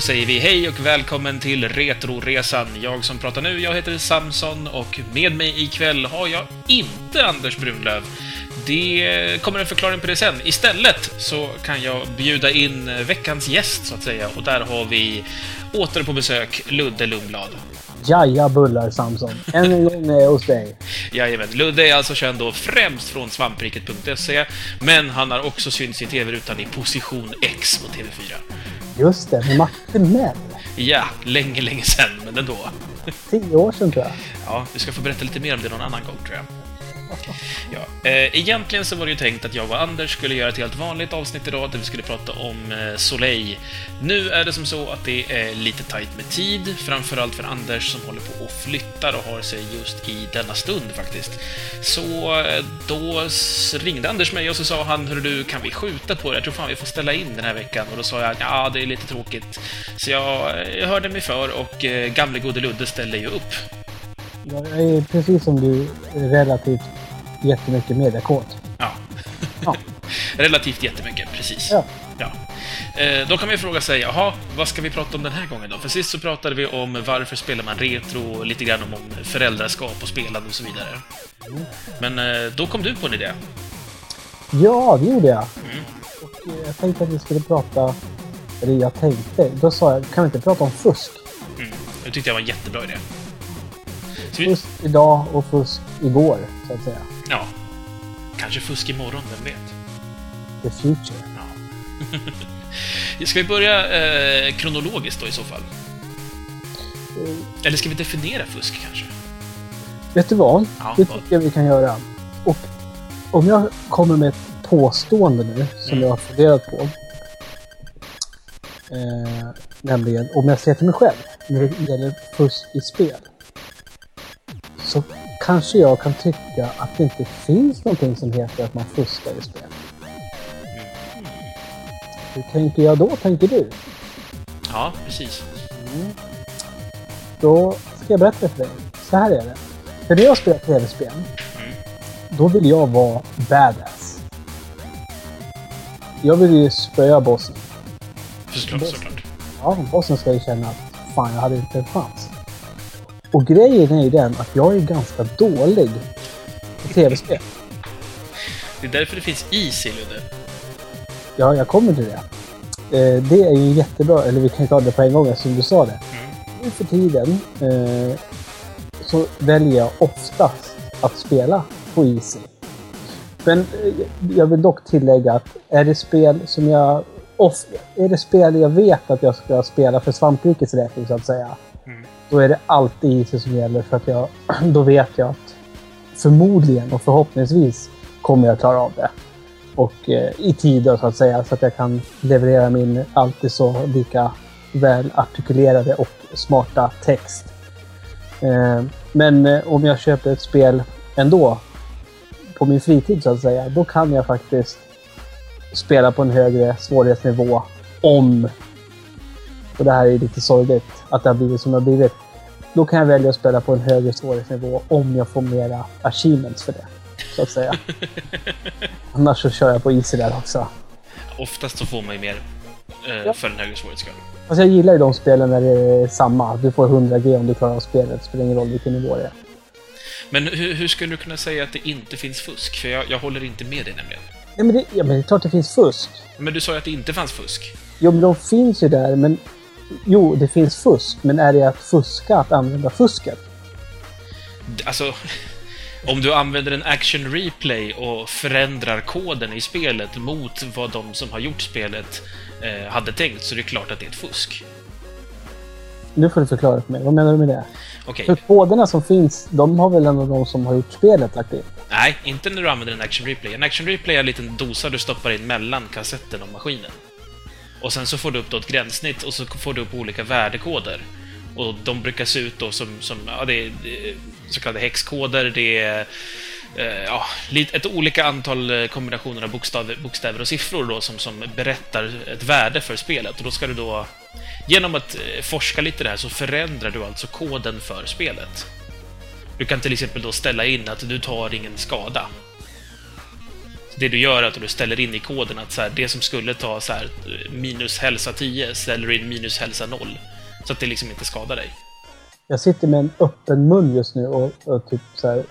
Då säger vi hej och välkommen till Retroresan. Jag som pratar nu, jag heter Samson och med mig ikväll har jag inte Anders Brunlöv. Det kommer en förklaring på det sen. Istället så kan jag bjuda in veckans gäst, så att säga, och där har vi åter på besök Ludde Lundblad. Jaja bullar Samson. Än en gång är jag hos dig. Jajamän. Ludde är alltså känd då främst från svampriket.se, men han har också synts i TV-rutan i Position X på TV4. Just det, med Matte Mell. Ja, länge, länge sen, men ändå. Tio år sedan tror jag. Ja, vi ska få berätta lite mer om det någon annan gång, tror jag. Ja, eh, egentligen så var det ju tänkt att jag och Anders skulle göra ett helt vanligt avsnitt idag där vi skulle prata om eh, Soleil. Nu är det som så att det är lite tajt med tid, framförallt för Anders som håller på och flyttar och har sig just i denna stund faktiskt. Så eh, då ringde Anders mig och så sa han, hörru du, kan vi skjuta på det? Jag tror fan vi får ställa in den här veckan. Och då sa jag, ja, det är lite tråkigt. Så jag, eh, jag hörde mig för och eh, gamle gode Ludde ställde ju upp. Jag är precis som du relativt jättemycket mediakåt. Ja. Ja. Relativt jättemycket, precis. Ja. Ja. Eh, Då kan vi fråga sig, jaha, vad ska vi prata om den här gången då? För sist så pratade vi om varför spelar man retro, och lite grann om, föräldraskap och spelande och så vidare. Men eh, då kom du på en idé. Ja, det gjorde jag. Mm. Och eh, jag tänkte att vi skulle prata... Eller jag tänkte. Då sa jag, kan vi inte prata om fusk? Mm. Det tyckte jag var en jättebra idé. Fusk idag och fusk igår, så att säga. ja. Kanske fusk imorgon, vem vet? The future. Ja. Ska vi börja eh, kronologiskt då i så fall? Eh, Eller ska vi definiera fusk kanske? Vet du vad? Ja, Det tycker jag vi kan göra. Och om jag kommer med ett påstående nu som Mm. jag har funderat på. Eh, nämligen om jag ser till mig själv när det gäller fusk i spel. Så kanske jag kan tycka att det inte finns någonting som heter att man fuskar i spel. Hur tänker jag då, tänker du? Ja, precis. Mm. Då ska jag berätta för dig. Så här är det. För när jag spelar tv-spel, Mm. då vill jag vara badass. Jag vill ju spöa bossen. Såklart, såklart. Ja, bossen ska ju känna att fan, jag hade inte en chans. Och grejen är ju den att jag är ganska dålig på tv-spel. Det är därför det finns is i Ludde. Ja, jag kommer till det. Eh, det är ju jättebra, eller vi kan ju ta det på en gång eftersom du sa det. Mm. Nu för tiden eh, så väljer jag oftast att spela på Easy. Men eh, jag vill dock tillägga att är det spel som jag... Off, är det spel jag vet att jag ska spela för svamprikets räkning så att säga. Då är det alltid Easy som gäller för att jag... Då vet jag att förmodligen och förhoppningsvis kommer jag klara av det. Och eh, i tid då, så att säga så att jag kan leverera min alltid så lika väl artikulerade och smarta text. Eh, men eh, om jag köper ett spel ändå på min fritid så att säga, då kan jag faktiskt spela på en högre svårighetsnivå om, och det här är lite sorgligt att det har blivit som det har blivit, då kan jag välja att spela på en högre svårighetsnivå om jag får mera achievements för det. Så att säga. Annars så kör jag på easy där också. Oftast så får man ju mer eh, Ja. för en högre svårighetsgrad. Fast jag gillar ju de spelen när det är samma. Du får 100G om du klarar av spelet. Det spelar ingen roll vilken nivå det är. Men hur, hur skulle du kunna säga att det inte finns fusk? För jag, jag håller inte med dig nämligen. Ja men, det, ja, men det är klart det finns fusk. Men du sa ju att det inte fanns fusk. Jo, men de finns ju där, men... Jo, det finns fusk, men är det att fuska att använda fusket? Alltså, om du använder en action replay och förändrar koden i spelet mot vad de som har gjort spelet eh, hade tänkt, så är det klart att det är ett fusk. Nu får du förklara för mig. Vad menar du med det? Okej. För koderna som finns, de har väl ändå de som har gjort spelet lagt in? Nej, inte när du använder en action replay. En action replay är en liten dosa du stoppar in mellan kassetten och maskinen. Och sen så får du upp då ett gränssnitt och så får du upp olika värdekoder. Och de brukar se ut då som, som ja, det är så kallade häxkoder, det är eh, ja, ett olika antal eh, kombinationer av bokstäver, bokstäver och siffror då som, som berättar ett värde för spelet. Och då ska du då, genom att eh, forska lite där så förändrar du alltså koden för spelet. Du kan till exempel då ställa in att du tar ingen skada. Det du gör är att du ställer in i koden att så här, det som skulle ta så här, minus hälsa 10 ställer in minus hälsa 0. Så att det liksom inte skadar dig. Jag sitter med en öppen mun just nu och, och typ så här,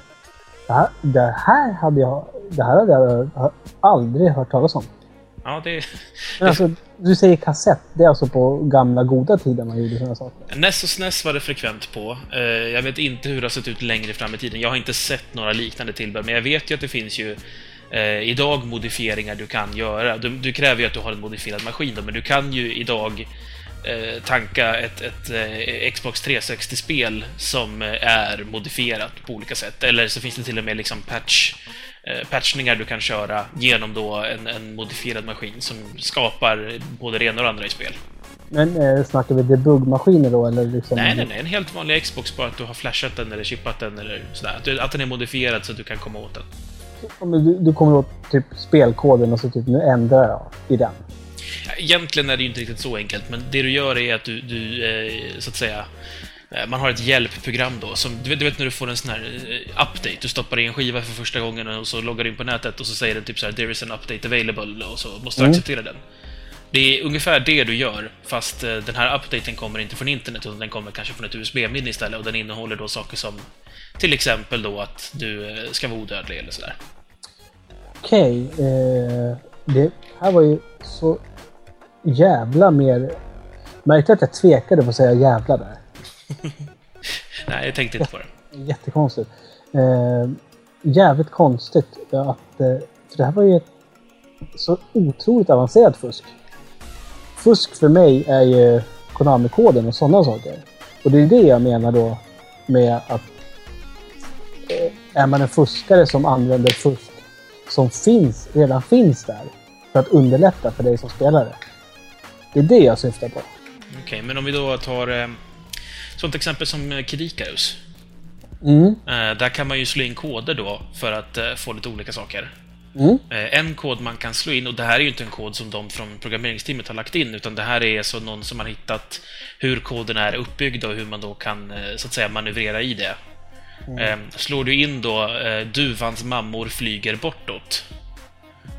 det här, det här hade jag, det här hade jag aldrig hört talas om. Ja, det... Men alltså, du säger kassett. Det är alltså på gamla goda tiden man gjorde sådana saker? NES och SNES var det frekvent på. Eh, jag vet inte hur det har sett ut längre fram i tiden. Jag har inte sett några liknande tillbehör, men jag vet ju att det finns ju eh, idag modifieringar du kan göra. Du, du, kräver ju att du har en modifierad maskin då, men du kan ju idag eh, tanka ett, ett eh, Xbox 360-spel som eh, är modifierat på olika sätt. Eller så finns det till och med liksom patch Eh, patchningar du kan köra genom då en, en modifierad maskin som skapar både det ena och det andra i spel. Men eh, snackar vi debuggmaskiner då eller? Liksom... Nej, nej, nej. En helt vanlig Xbox, bara att du har flashat den eller chippat den eller sådär. Att, du, att den är modifierad så att du kan komma åt den. Du, du kommer åt typ spelkoden och så typ nu ändrar jag i den. Egentligen är det ju inte riktigt så enkelt, men det du gör är att du, du eh, så att säga, Eh, man har ett hjälpprogram då, som, du vet, du vet när du får en sån här eh, update, du stoppar i en skiva för första gången och så loggar du in på nätet och så säger den typ så här “There is an update available” och så måste du mm. acceptera den. Det är ungefär det du gör, fast den här updaten kommer inte från internet utan den kommer kanske från ett USB-minne istället och den innehåller då saker som till exempel då att du ska vara odödlig eller sådär. Okej, okay, eh, det här var ju så jävla mer... Märkte att jag tvekade på att säga jävla där. Nej, jag tänkte inte på det. Jättekonstigt. Eh, jävligt konstigt att... Eh, för det här var ju ett så otroligt avancerat fusk. Fusk för mig är ju Konami-koden och sådana saker. Och det är det jag menar då med att eh, är man en fuskare som använder fusk som finns, redan finns där för att underlätta för dig som spelare. Det är det jag syftar på. Okej, okay, men om vi då tar eh, Sånt exempel som eh, Kid Icarus. Mm. Eh, där kan man ju slå in koder då för att eh, få lite olika saker. Mm. En kod man kan slå in, och det här är ju inte en kod som de från programmeringsteamet har lagt in, utan det här är så någon som har hittat hur koden är uppbyggd och hur man då kan så att säga manövrera i det. Mm. Slår du in då duvans mammor flyger bortåt,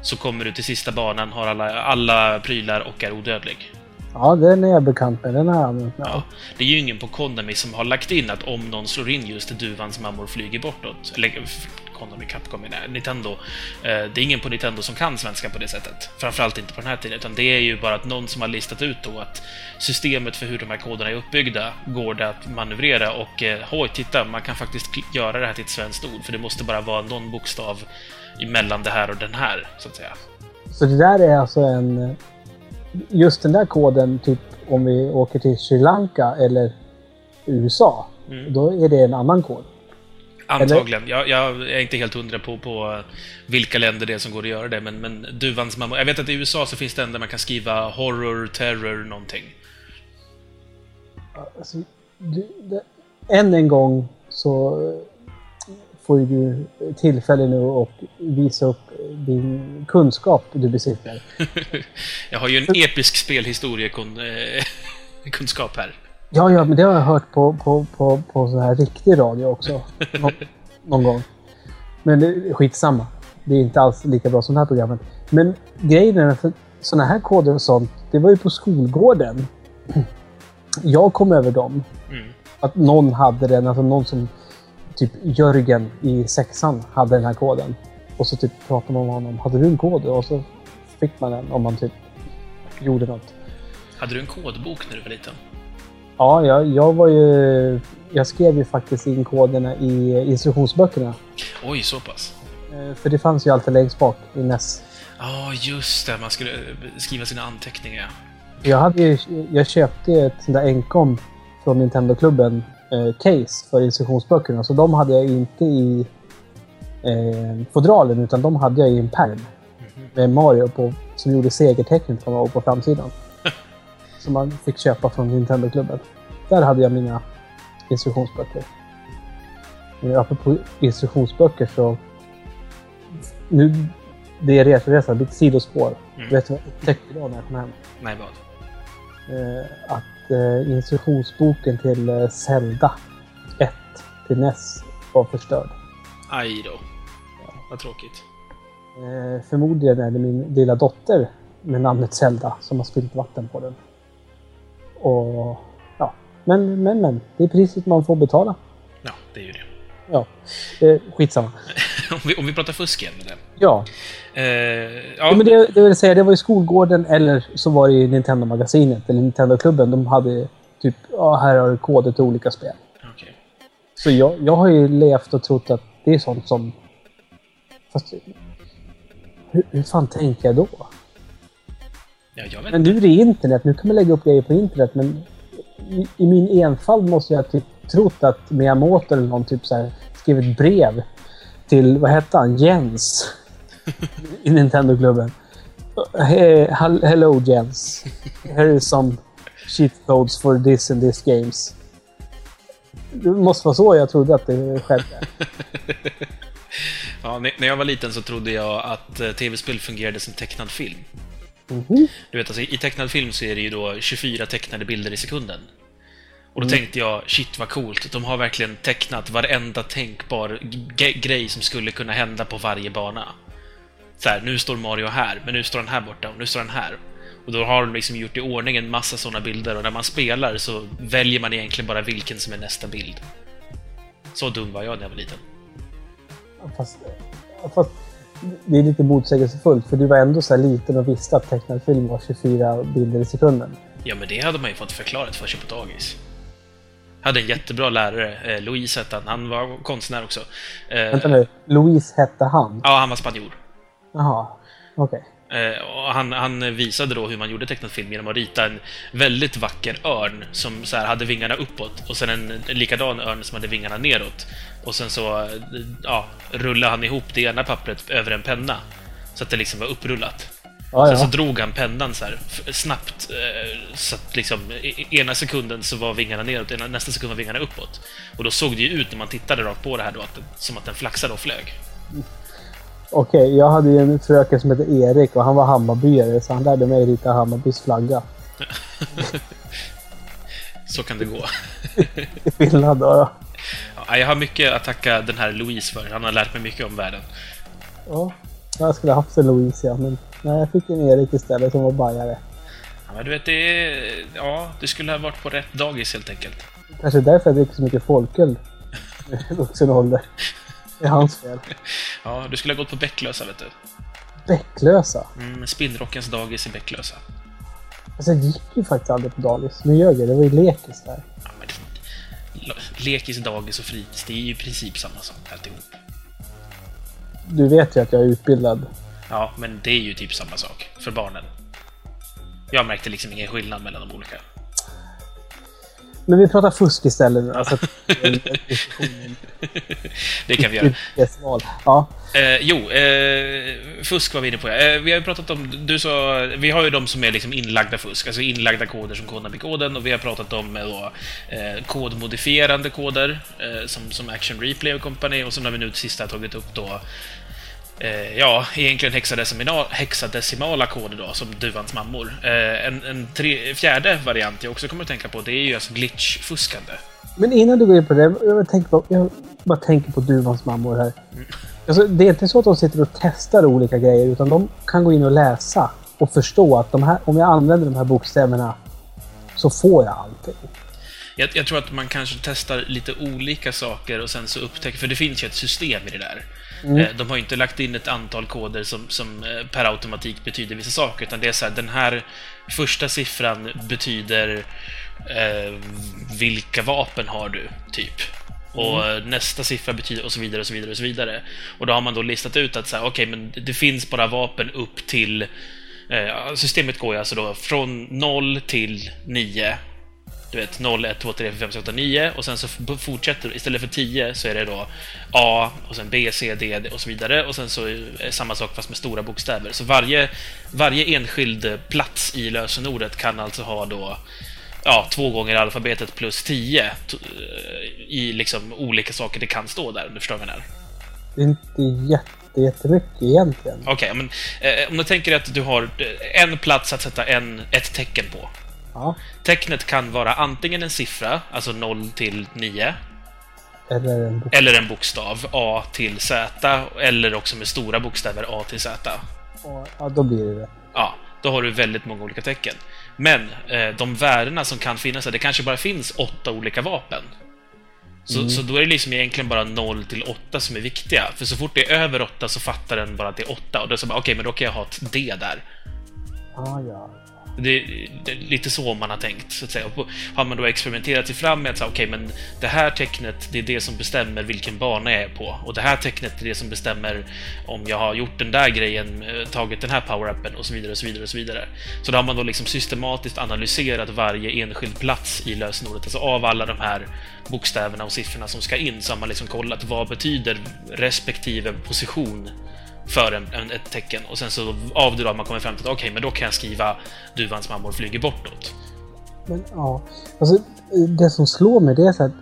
så kommer du till sista banan, har alla, alla prylar och är odödlig. Ja, den är jag bekant med. Den har jag använt ja, Det är ju ingen på Konami som har lagt in att om någon slår in just duvans mammor flyger bortåt. Eller Konami, Capcom, nej, Nintendo. Eh, det är ingen på Nintendo som kan svenska på det sättet. Framförallt inte på den här tiden, utan det är ju bara att någon som har listat ut då att systemet för hur de här koderna är uppbyggda går det att manövrera och eh, oj, titta, man kan faktiskt göra det här till ett svenskt ord, för det måste bara vara någon bokstav emellan det här och den här, så att säga. Så det där är alltså en just den där koden, typ om vi åker till Sri Lanka eller USA, mm. då är det en annan kod. Antagligen. Jag, jag, är inte helt hundra på, på vilka länder det är som går att göra det, men, men duvans mamma... Jag vet att i USA så finns det en där man kan skriva horror, terror, någonting. Alltså, du, det, än en gång så får du tillfälle nu att visa upp din kunskap du besitter. jag har ju en episk spelhistoriekunskap här. Ja, ja, men det har jag hört på, på, på, på så här riktig radio också. Nå någon gång. Men det är skitsamma. Det är inte alls lika bra som det här programmet. Men grejen är att sådana här koder och sånt, det var ju på skolgården. Jag kom över dem. Mm. Att någon hade den, alltså någon som typ Jörgen i sexan hade den här koden. Och så typ pratade man med honom. Hade du en kod? Och så fick man den om man typ gjorde något. Hade du en kodbok när du var liten? Ja, jag, jag var ju... Jag skrev ju faktiskt in koderna i instruktionsböckerna. Oj, så pass? Eh, för det fanns ju alltid längst bak i NES. Ja, oh, just det. Man skulle skriva sina anteckningar. Jag, hade ju, jag köpte ett sånt där enkom från Nintendo-klubben eh, case för instruktionsböckerna. Så de hade jag inte i eh, fodralen utan de hade jag i en pärm. Mm -hmm. Med Mario på, som gjorde segertecknet på, på framsidan. Som man fick köpa från Nintendo-klubben. Där hade jag mina instruktionsböcker. Men apropå instruktionsböcker så... Nu, det är resoresa, lite sidospår. Mm. Vet du vad jag upptäckte idag när jag kom hem? Nej, vad? Eh, att eh, instruktionsboken till eh, Zelda 1 till NES var förstörd. Aj då. Ja. Vad tråkigt. Eh, förmodligen är det min lilla dotter med namnet Zelda som har spillt vatten på den. Och ja, men, men, men. Det är priset man får betala. Ja, det är ju det. Ja, eh, skitsamma. om, vi, om vi pratar fusk igen med det. Ja, Eh, ja. ja, men det, det vill säga det var i skolgården eller så var det i Nintendo-magasinet eller Nintendo-klubben. De hade typ, ja här har du koder till olika spel. okej. Så jag, jag har ju levt och trott att det är sånt som... Fast... Hur, hur fan tänker jag då? Ja, Men nu är det internet, nu kan man lägga upp grejer på internet men i, i min enfald måste jag typ trott att Miyamoto eller någon typ så här skrivit brev till, vad hette han, Jens i Nintendo-klubben. Hey, hel- hello Jens. Here is some cheat codes for this and this games. Det måste vara så jag trodde att det skedde. Ja, när när jag var liten så trodde jag att eh, tv-spel fungerade som tecknad film. Mhm. Du vet, alltså, i tecknad film så är det ju då 24 tecknade bilder i sekunden. Och då tänkte jag, shit vad coolt, de har verkligen tecknat varenda tänkbar grej som skulle kunna hända på varje bana. Så här, nu står Mario här, men nu står han här borta och nu står han här. Och då har de liksom gjort i ordning en massa sådana bilder och när man spelar så väljer man egentligen bara vilken som är nästa bild. Så dum var jag när jag var liten. Fast, fast det är lite motsägelsefullt för du var ändå så här liten och visste att tecknad film var 24 bilder i sekunden. Ja, men det hade man ju fått förklarat för sig på dagis. Jag hade en jättebra lärare, eh, Louise hette han. Han var konstnär också. Eh, Vänta nu, Louise hette han? Ja, han var spanjor. Jaha, okej. Eh, han, han visade då hur man gjorde tecknad film genom att rita en väldigt vacker örn som så här hade vingarna uppåt och sen en, en likadan örn som hade vingarna neråt. Och sen så eh, ja, rullade han ihop det ena pappret över en penna. Så att det liksom var upprullat. Ja, Sen så ja. drog han pennan så här snabbt. Eh, så att liksom ena sekunden så var vingarna neråt, nästa sekund var vingarna uppåt. Och då såg det ju ut när man tittade rakt på det här då, att, som att den flaxade och flög. Okej, jag hade ju en fröken som hette Erik och han var Hammarbyare så han lärde mig rita Hammarbys flagga. Så kan det gå. Skillnad då. då. Ja, jag har mycket att tacka den här Louise för. Han har lärt mig mycket om världen. Ja, jag skulle haft en Louise ja, men nej, jag fick en Erik istället som var bajare. Ja, men du vet, det är... Ja, du skulle ha varit på rätt dagis helt enkelt. Kanske därför jag dricker så mycket folköl i vuxen ålder. Det är hans fel. Ja, du skulle ha gått på Bäcklösa, vet du. Bäcklösa. Mm, Spinnrockens dagis i Bäcklösa. Alltså jag gick ju faktiskt aldrig på dagis. Nu ljög jag, det var ju lekis där. Ja, men det- lekis, dagis och fritids, det är ju i princip samma sak alltihop. Du vet ju att jag är utbildad. Ja, men det är ju typ samma sak för barnen. Jag märkte liksom ingen skillnad mellan de olika. Men vi pratar fusk istället nu. Alltså, Det kan vi göra. Ja, Eh, jo, eh, fusk var vi inne på. Eh, vi har ju pratat om, du sa, vi har ju de som är liksom inlagda fusk, alltså inlagda koder som Konami-koden och vi har pratat om eh, då, eh, kodmodifierande koder eh, som, som Action Replay och Company och sen har vi nu sista tagit upp då Eh, ja, egentligen hexadecimala, hexadecimala koder då, som Duvans mammor. Eh, en en tre, fjärde variant jag också kommer att tänka på, det är ju alltså glitchfuskande. Men innan du går in på det, jag, tänker på, jag bara tänker på Duvans mammor här. Alltså, det är inte så att de sitter och testar olika grejer, utan de kan gå in och läsa och förstå att här, om jag använder de här bokstäverna så får jag allting. Jag, jag tror att man kanske testar lite olika saker och sen så upptäcker... För det finns ju ett system i det där. Eh, De har inte lagt in ett antal koder som, som eh, per automatik betyder vissa saker, utan det är så här, den här första siffran betyder eh, vilka vapen har du, typ. Och eh, nästa siffra betyder och så vidare och så vidare och så vidare. Och då har man då listat ut att så här, okej, men det finns bara vapen upp till Eh, systemet går ju alltså då från 0 till 9. Du vet 0, 1, 2, 3, 4, 5, 6, 8, 9 och sen så fortsätter istället för 10 så är det då A och sen B, C, D och så vidare och sen så är det samma sak fast med stora bokstäver. Så varje, varje enskild plats i lösenordet kan alltså ha då ja, två gånger alfabetet plus 10 t- eh, i liksom olika saker det kan stå där, om du förstår vad jag menar. Inte jätte, jättemycket egentligen. Okej, men eh, om du tänker att du har eh, en plats att sätta en, ett tecken på. Ja. Tecknet kan vara antingen en siffra, alltså 0 till 9. Eller en bokstav. Eller en bokstav, A till Z, eller också med stora bokstäver A till Z. Ja, då blir det det. Ja, då har du väldigt många olika tecken. Men eh, de värdena som kan finnas där, det kanske bara finns åtta olika vapen. Så, Mm. så då är det liksom egentligen bara 0 till 8 som är viktiga. För så fort det är över 8 så fattar den bara att det är 8. Och då är det så bara, okej, men då kan jag ha ett D där. Ja, ja. Det, det är lite så man har tänkt, så att säga. Och har man då experimenterat sig fram med att säga, okay, men det här tecknet, det är det som bestämmer vilken bana jag är på. Och det här tecknet är det som bestämmer om jag har gjort den där grejen, eh, tagit den här power-upen och så vidare, och så vidare, och så vidare. Så då har man då liksom systematiskt analyserat varje enskild plats i lösenordet. Alltså av alla de här bokstäverna och siffrorna som ska in, så har man liksom kollat vad betyder respektive position för en, en, ett tecken och sen så av det då man kommit fram till att okej, men då kan jag skriva duvans mammor flyger bortåt. Men ja, alltså det som slår mig det är så att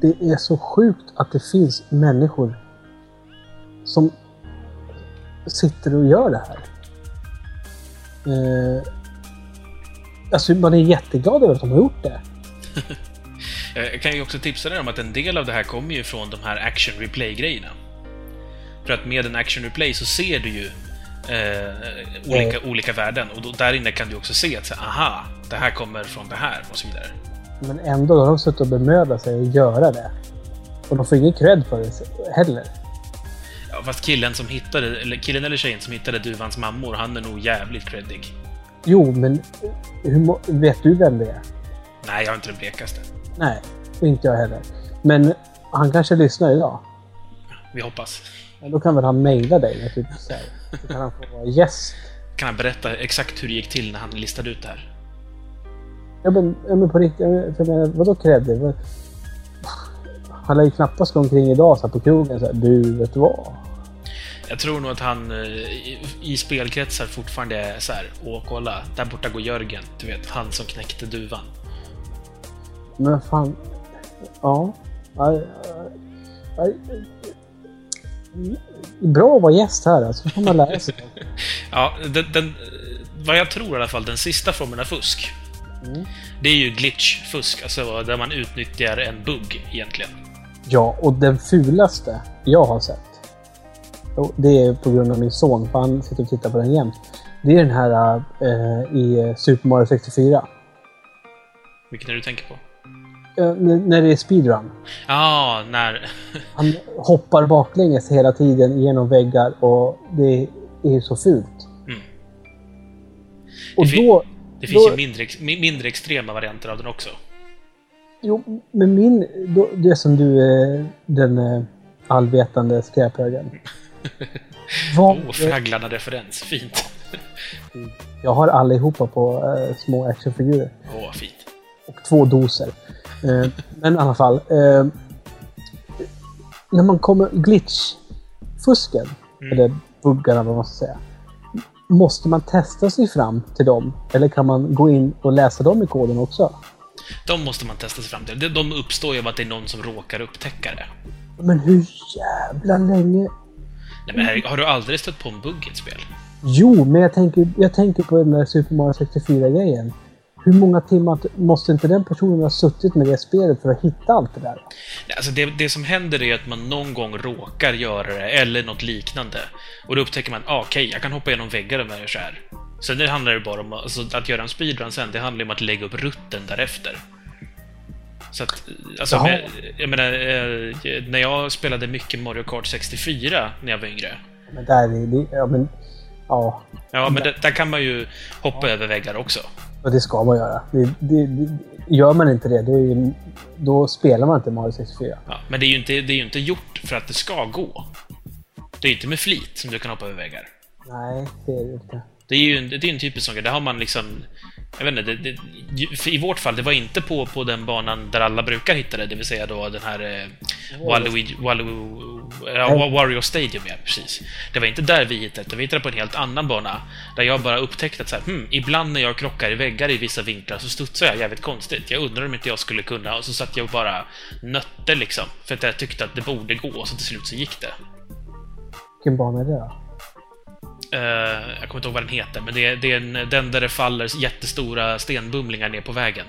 det är så sjukt att det finns människor som sitter och gör det här. Eh, alltså man är jätteglad över att de har gjort det. Jag kan ju också tipsa dig om att en del av det här kommer ju från de här action replay-grejerna. För att med en action replay så ser du ju eh, olika, olika värden och då, där inne kan du också se att aha, det här kommer från det här och så vidare. Men ändå har de suttit och bemödat sig att göra det. Och de får ingen cred för det heller. Ja, fast killen som hittade, eller killen eller tjejen som hittade duvans mammor, han är nog jävligt creddig. Jo, men hur, vet du vem det är? Nej, jag har inte den blekaste. Nej, inte jag heller. Men han kanske lyssnar idag. Vi hoppas. Ja, Då kan väl han mejla dig naturligtvis. Så, här. så kan han få vara gäst. Kan han berätta exakt hur det gick till när han listade ut det här? Ja men, ja, men på riktigt, jag menar, för jag menar, vadå creddig? Vad- Han lär ju knappast gå omkring idag så här på krogen såhär Du, vet vad? Jag tror nog att han eh, i, i spelkretsar fortfarande är så här, åh kolla, där borta går Jörgen. Du vet, han som knäckte duvan. Men fan. Ja. ja, ja, ja. Bra att vara gäst här alltså. Så får man lära sig. Ja, den, den, vad jag tror i alla fall, den sista formen av fusk. Mm. Det är ju glitch-fusk, alltså där man utnyttjar en bugg egentligen. Ja, och den fulaste jag har sett. Det är på grund av min son, för han sitter och tittar på den jämt. Det är den här eh, i Super Mario 64. Vilken är det du tänker på? Eh, när det är speedrun. Ja, när... Han hoppar baklänges hela tiden genom väggar och det är så fult. Mm. Och Det då... Det finns Då- ju mindre, mindre extrema varianter av den också. Jo, men min... Då, det som du är den eh, allvetande skräphögen. Vad, Oh, fragglarna-referens. Fint. jag har allihopa på eh, små actionfigurer. Åh, fint. och två doser. Eh, men i alla fall. Eh, när man kommer glitch-fusken, Mm. eller buggarna vad man ska säga. Måste man testa sig fram till dem? Eller kan man gå in och läsa dem i koden också? De måste man testa sig fram till. De- uppstår ju av att det är någon som råkar upptäcka det. Men hur jävla länge... Nej, men här, har du aldrig stött på en bugg i ett spel? Jo, men jag tänker, jag tänker på den där Super Mario 64-grejen. Hur många timmar måste inte den personen ha suttit med det spelet för att hitta allt det där? Alltså det, det som händer är att man någon gång råkar göra det, eller något liknande. Och då upptäcker man, ah, okej, jag kan hoppa genom väggar om jag gör så här. Sen det handlar det bara om alltså, att göra en speedrun sen, det handlar om att lägga upp rutten därefter. Så att, alltså, med, jag menar, eh, när jag spelade mycket Mario Kart 64 när jag var yngre. Men där är det... Ja, men... Ja, Ja, men där, där kan man ju hoppa över väggar också. Och det ska man göra. Det, det, det, gör man inte det, då, är, då spelar man inte Mario 64. Ja, men det är, ju inte, det är ju inte gjort för att det ska gå. Det är ju inte med flit som du kan hoppa över väggar. Nej, det är det inte. Det är ju en, det är en typisk sån grej. Där har man liksom... Jag vet inte, det, det, I vårt fall, det var inte på, på den banan där alla brukar hitta det, det vill säga då den här eh, Waluigi, Walu, Wa- Wario Stadium, ja precis. Det var inte där vi hittade det, vi hittade på en helt annan bana. Där jag bara upptäckte att så här, hmm, ibland när jag krockar i väggar i vissa vinklar så studsar jag jävligt konstigt. Jag undrar om inte jag skulle kunna, och så satt jag och bara nötte liksom. För att jag tyckte att det borde gå, och så till slut så gick det. Vilken bana är det då? Eh, jag kommer inte ihåg vad den heter, men det är, det är en, den där det faller jättestora stenbumlingar ner på vägen.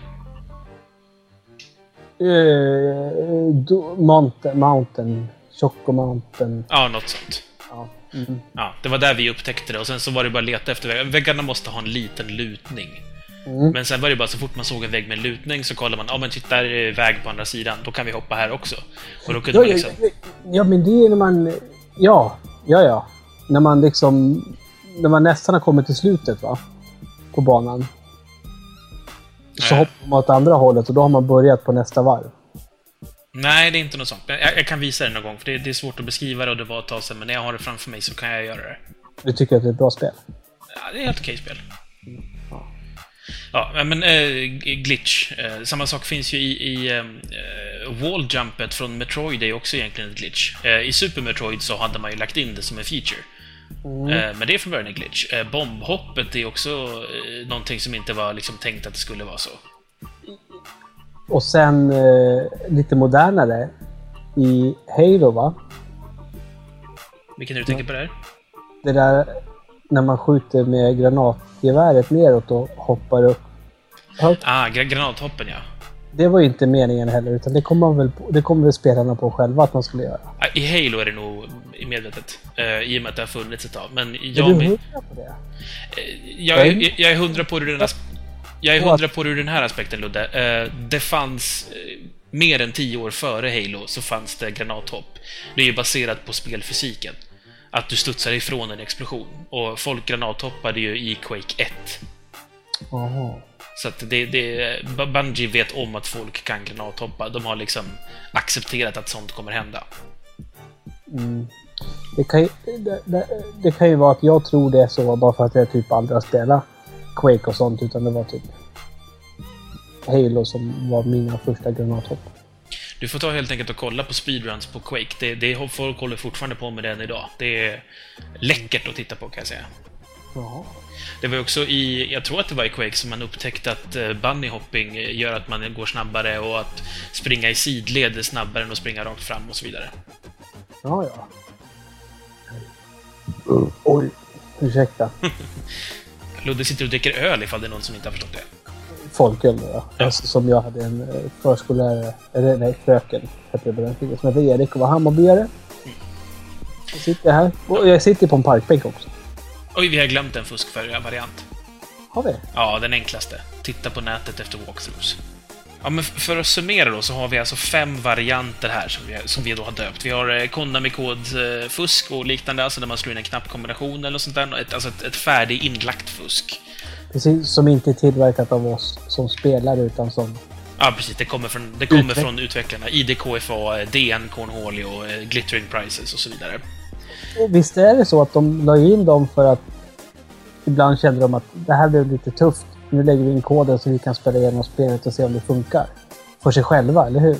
Uh, do, mountain, mountain. Choco Mountain. Ja, något sånt. Ja. Mm. Ja, det var där vi upptäckte det och sen så var det bara att leta efter väggar. Väggarna måste ha en liten lutning. Mm. Men sen var det bara så fort man såg en vägg med en lutning så kollade man, ja men titta, där är väg på andra sidan, då kan vi hoppa här också. Och då kunde Ja, man ja, liksom... ja, ja, men det är när man... Ja, ja, ja. När man liksom... När man nästan har kommit till slutet, va? På banan. Så hoppar man åt andra hållet och då har man börjat på nästa varv. Nej, det är inte något sånt. Jag, jag kan visa det någon gång, för det, det är svårt att beskriva det och det var ett tag sedan, men när jag har det framför mig så kan jag göra det. Du tycker att det är ett bra spel? Ja, det är ett helt okej spel. Ja, men eh, glitch. Eh, samma sak finns ju i, i eh, walljumpet från Metroid, det är också egentligen ett glitch. I Super Metroid så hade man ju lagt in det som en feature. Eh, men det är från början en glitch. Eh, bombhoppet är också eh, någonting som inte var liksom tänkt att det skulle vara så. Och sen lite modernare. I Halo, va? Vilken är du tänker på där? Det där när man skjuter med granatgeväret neråt och hoppar upp högt. Ah, gra- granathoppen ja. Det var ju inte meningen heller, utan det kommer, man väl på, det kommer väl spelarna på själva att man skulle göra. I Halo är det nog medvetet, eh, i och med att det har funnits ett tag. Men Är jag, du men- hundra på det? jag, är- jag är hundra på hur den as- jag är hundra på ur den här aspekten, Ludde. Eh, det fanns eh, mer än tio år före Halo så fanns det granathopp. Det är ju baserat på spelfysiken. Att du studsar ifrån en explosion. Och folk granathoppade ju i Quake 1. Jaha. Så att det, det, Bungie vet om att folk kan granathoppa. De har liksom accepterat att sånt kommer hända. Mm. Det, kan ju, det, det, det kan ju vara att jag tror det är så bara för att jag typ aldrig har spelat Quake och sånt, utan det var typ Halo som var mina första granathopp. Du får ta helt enkelt och kolla på speedruns på Quake. Det, det, folk håller fortfarande på med den idag. Det är läckert att titta på kan jag säga. Jaha. Det var också i, jag tror att det var i Quake som man upptäckte att eh, bunny hopping gör att man går snabbare och att springa i sidled är snabbare än att springa rakt fram och så vidare. Ja, ja. Oj, ursäkta. Ludde sitter och dricker öl ifall det är någon som inte har förstått det. Folköl då, ja. Ja. Alltså, som jag hade en eh, förskollärare, eller nej, fröken, hette det på den tiden, som hette Erik och var Hammarbyare. Jag sitter här. Och jag sitter på en parkbänk också. Oj, vi har glömt en fuskvariant. Har vi? Ja, den enklaste. Titta på nätet efter walkthroughs. Ja, men för att summera då så har vi alltså fem varianter här som vi, som vi då har döpt. Vi har eh, Konami-kod-fusk och liknande, alltså där man slår in en knappkombination eller sånt där. Ett, alltså ett, ett färdig inlagt fusk. Precis, som inte är tillverkat av oss som spelare, utan som... Ja, precis. Det kommer från, det kommer Utveck- från utvecklarna. IDKFA, DN Cornholio, eh, Glittering Prices och så vidare. Och visst är det så att de la in dem för att ibland kände de att det här blev lite tufft. Nu lägger vi in koden så vi kan spela igenom spelet och se om det funkar. För sig själva, eller hur?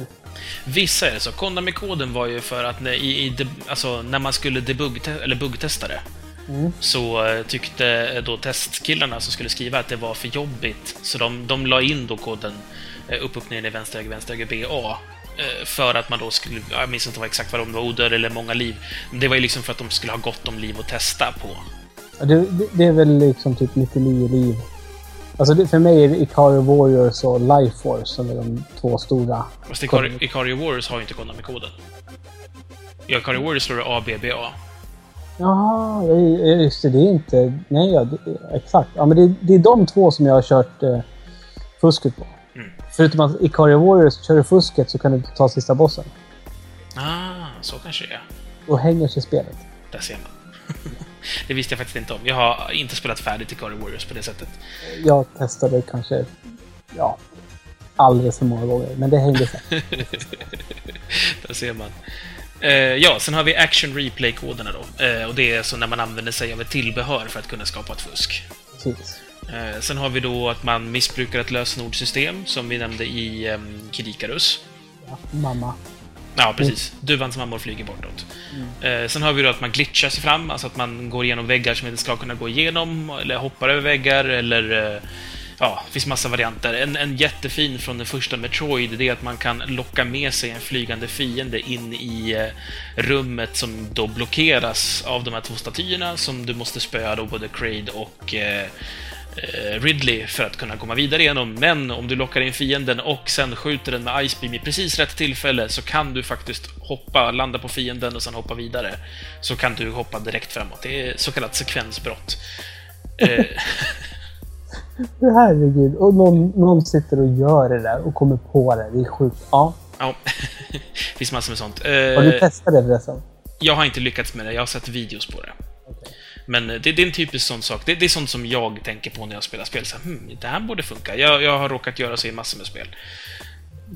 Vissa är det så. Konami-koden var ju för att när, i, i, alltså, när man skulle debug eller buggtesta det Mm. så eh, tyckte eh, då testkillarna som skulle skriva att det var för jobbigt. Så de, de la in då koden eh, upp, upp, ner, ner, vänster, höger, vänster, höger, BA. eh, För att man då skulle, ja, jag minns inte exakt vad de var, odöd eller många liv. Det var ju liksom för att de skulle ha gott om liv att testa på. Ja, Det, det, är väl liksom typ 99 liv. Alltså det, för mig är det Ikari Warriors och Life Force som är de två stora. Fast Ikari, Ikari Warriors har ju inte Konami-koden. I Ikari Warriors står det ABBA. Jaha, ja, ja, just det. Det är inte... Nej, ja, det, exakt. Ja, men det, det är de två som jag har kört eh, fusket på. Förutom att Ikari Warriors kör du fusket så kan du inte ta sista bossen. Ah, så kanske det är. Då hänger sig spelet. Där ser man. det visste jag faktiskt inte om. Jag har inte spelat färdigt Ikari Warriors på det sättet. Jag testade kanske... Ja, alldeles för många gånger. Men det hängde sig. Där ser man. Eh, ja, sen har vi Action Replay-koderna då. Eh, och det är så när man använder sig av ett tillbehör för att kunna skapa ett fusk. Precis. Eh, sen har vi då att man missbrukar ett lösenordssystem, som vi nämnde i Kid Icarus. Ja, mamma. Ja, precis. Duvans mammor flyger bortåt. Eh, sen har vi då att man glitchar sig fram, alltså att man går igenom väggar som inte ska kunna gå igenom, eller hoppar över väggar, eller... Eh, ja, det finns massa varianter. En, en jättefin från den första Metroid, det är att man kan locka med sig en flygande fiende in i eh, rummet som då blockeras av de här två statyerna som du måste spöa då både Kraid och eh, eh, Ridley för att kunna komma vidare igenom, men om du lockar in fienden och sen skjuter den med Ice Beam i precis rätt tillfälle så kan du faktiskt hoppa, landa på fienden och sen hoppa vidare. Så kan du hoppa direkt framåt. Det är så kallat sekvensbrott. Eh, Herregud. Och någon, någon sitter och gör det där och kommer på det. Det är sjukt. Ja. ja, det finns massor med sånt. Har du Eh, testat det förresten? jag har inte lyckats med det, jag har sett videos på det. Men det, det är en typisk sån sak. Det, det är sånt som jag tänker på när jag spelar spel. Så, hmm, det här borde funka. Jag, jag har råkat göra så i massor med spel.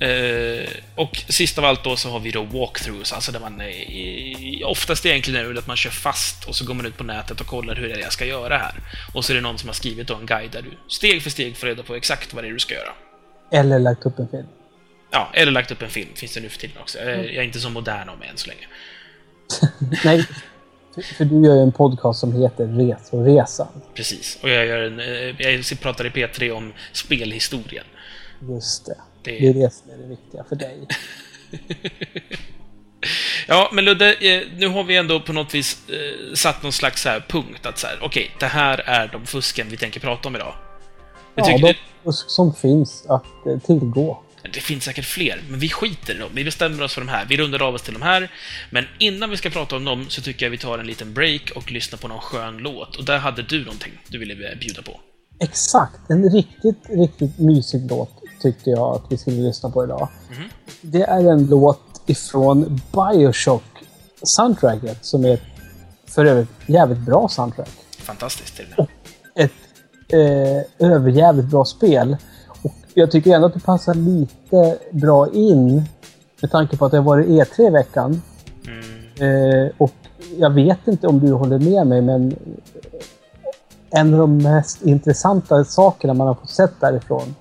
Eh, och sist av allt då så har vi då walkthroughs, alltså där man eh, oftast egentligen är det att man kör fast och så går man ut på nätet och kollar hur är det jag ska göra här. Och så är det någon som har skrivit en guide där du steg för steg får reda på exakt vad det är du ska göra. Eller lagt upp en film? Ja, eller lagt upp en film, finns det nu för tiden också. Eh, Jag är inte så modern mig än så länge. Nej. För, du gör ju en podcast som heter Resoresan. Precis. Och jag, gör en, eh, jag pratar i P3 om spelhistorien. Just det. Det- Det är det som är det viktiga för dig. Ja, men Ludde, eh, nu har vi ändå på något vis eh, satt någon slags här punkt att så här, okej, det här är de fusken vi tänker prata om idag. Jag Ja, de det, fusk som finns att tillgå. Det finns säkert fler, men vi skiter i dem. Vi bestämmer oss för de här. Vi rundar av oss till de här. Men innan vi ska prata om dem så tycker jag vi tar en liten break och lyssnar på någon skön låt. Och där hade du någonting du ville bjuda på. Exakt. En riktigt, riktigt mysig låt tyckte jag att vi skulle lyssna på idag. Mhm. Det är en låt ifrån Bioshock-soundtracket som är för övrigt jävligt bra soundtrack. Fantastiskt till det. Ett eh, överjävligt bra spel. Jag tycker ändå att det passar lite bra in med tanke på att det har varit E3 i veckan. Mm. Eh, och jag vet inte om du håller med mig, men en av de mest intressanta sakerna man har fått sett därifrån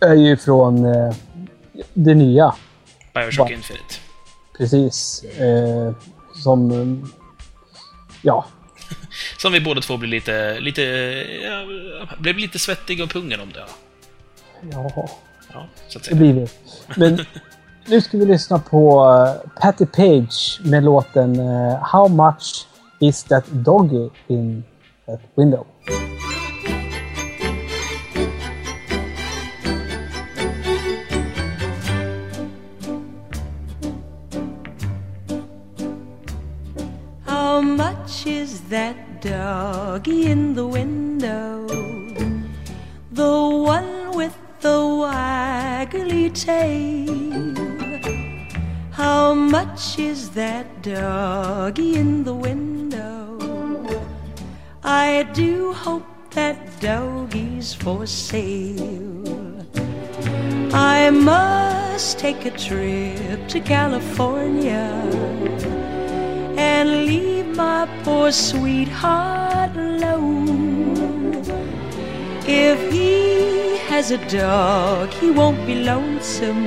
är ju från eh, det nya. Bioshock Va? Infinite. Precis. Eh, som... eh, Ja. Som vi båda två blev lite, lite, ja, blev lite svettiga och pungen om det. Ja, ja så att det säga. blir vi. Men nu ska vi lyssna på eh, Patty Page med låten eh, How much is that doggy in that window? How much is that doggy in the window? The one How much is that doggy in the window? I do hope that doggy's for sale. I must take a trip to California and leave my poor sweetheart alone. If he has a dog, he won't be lonesome,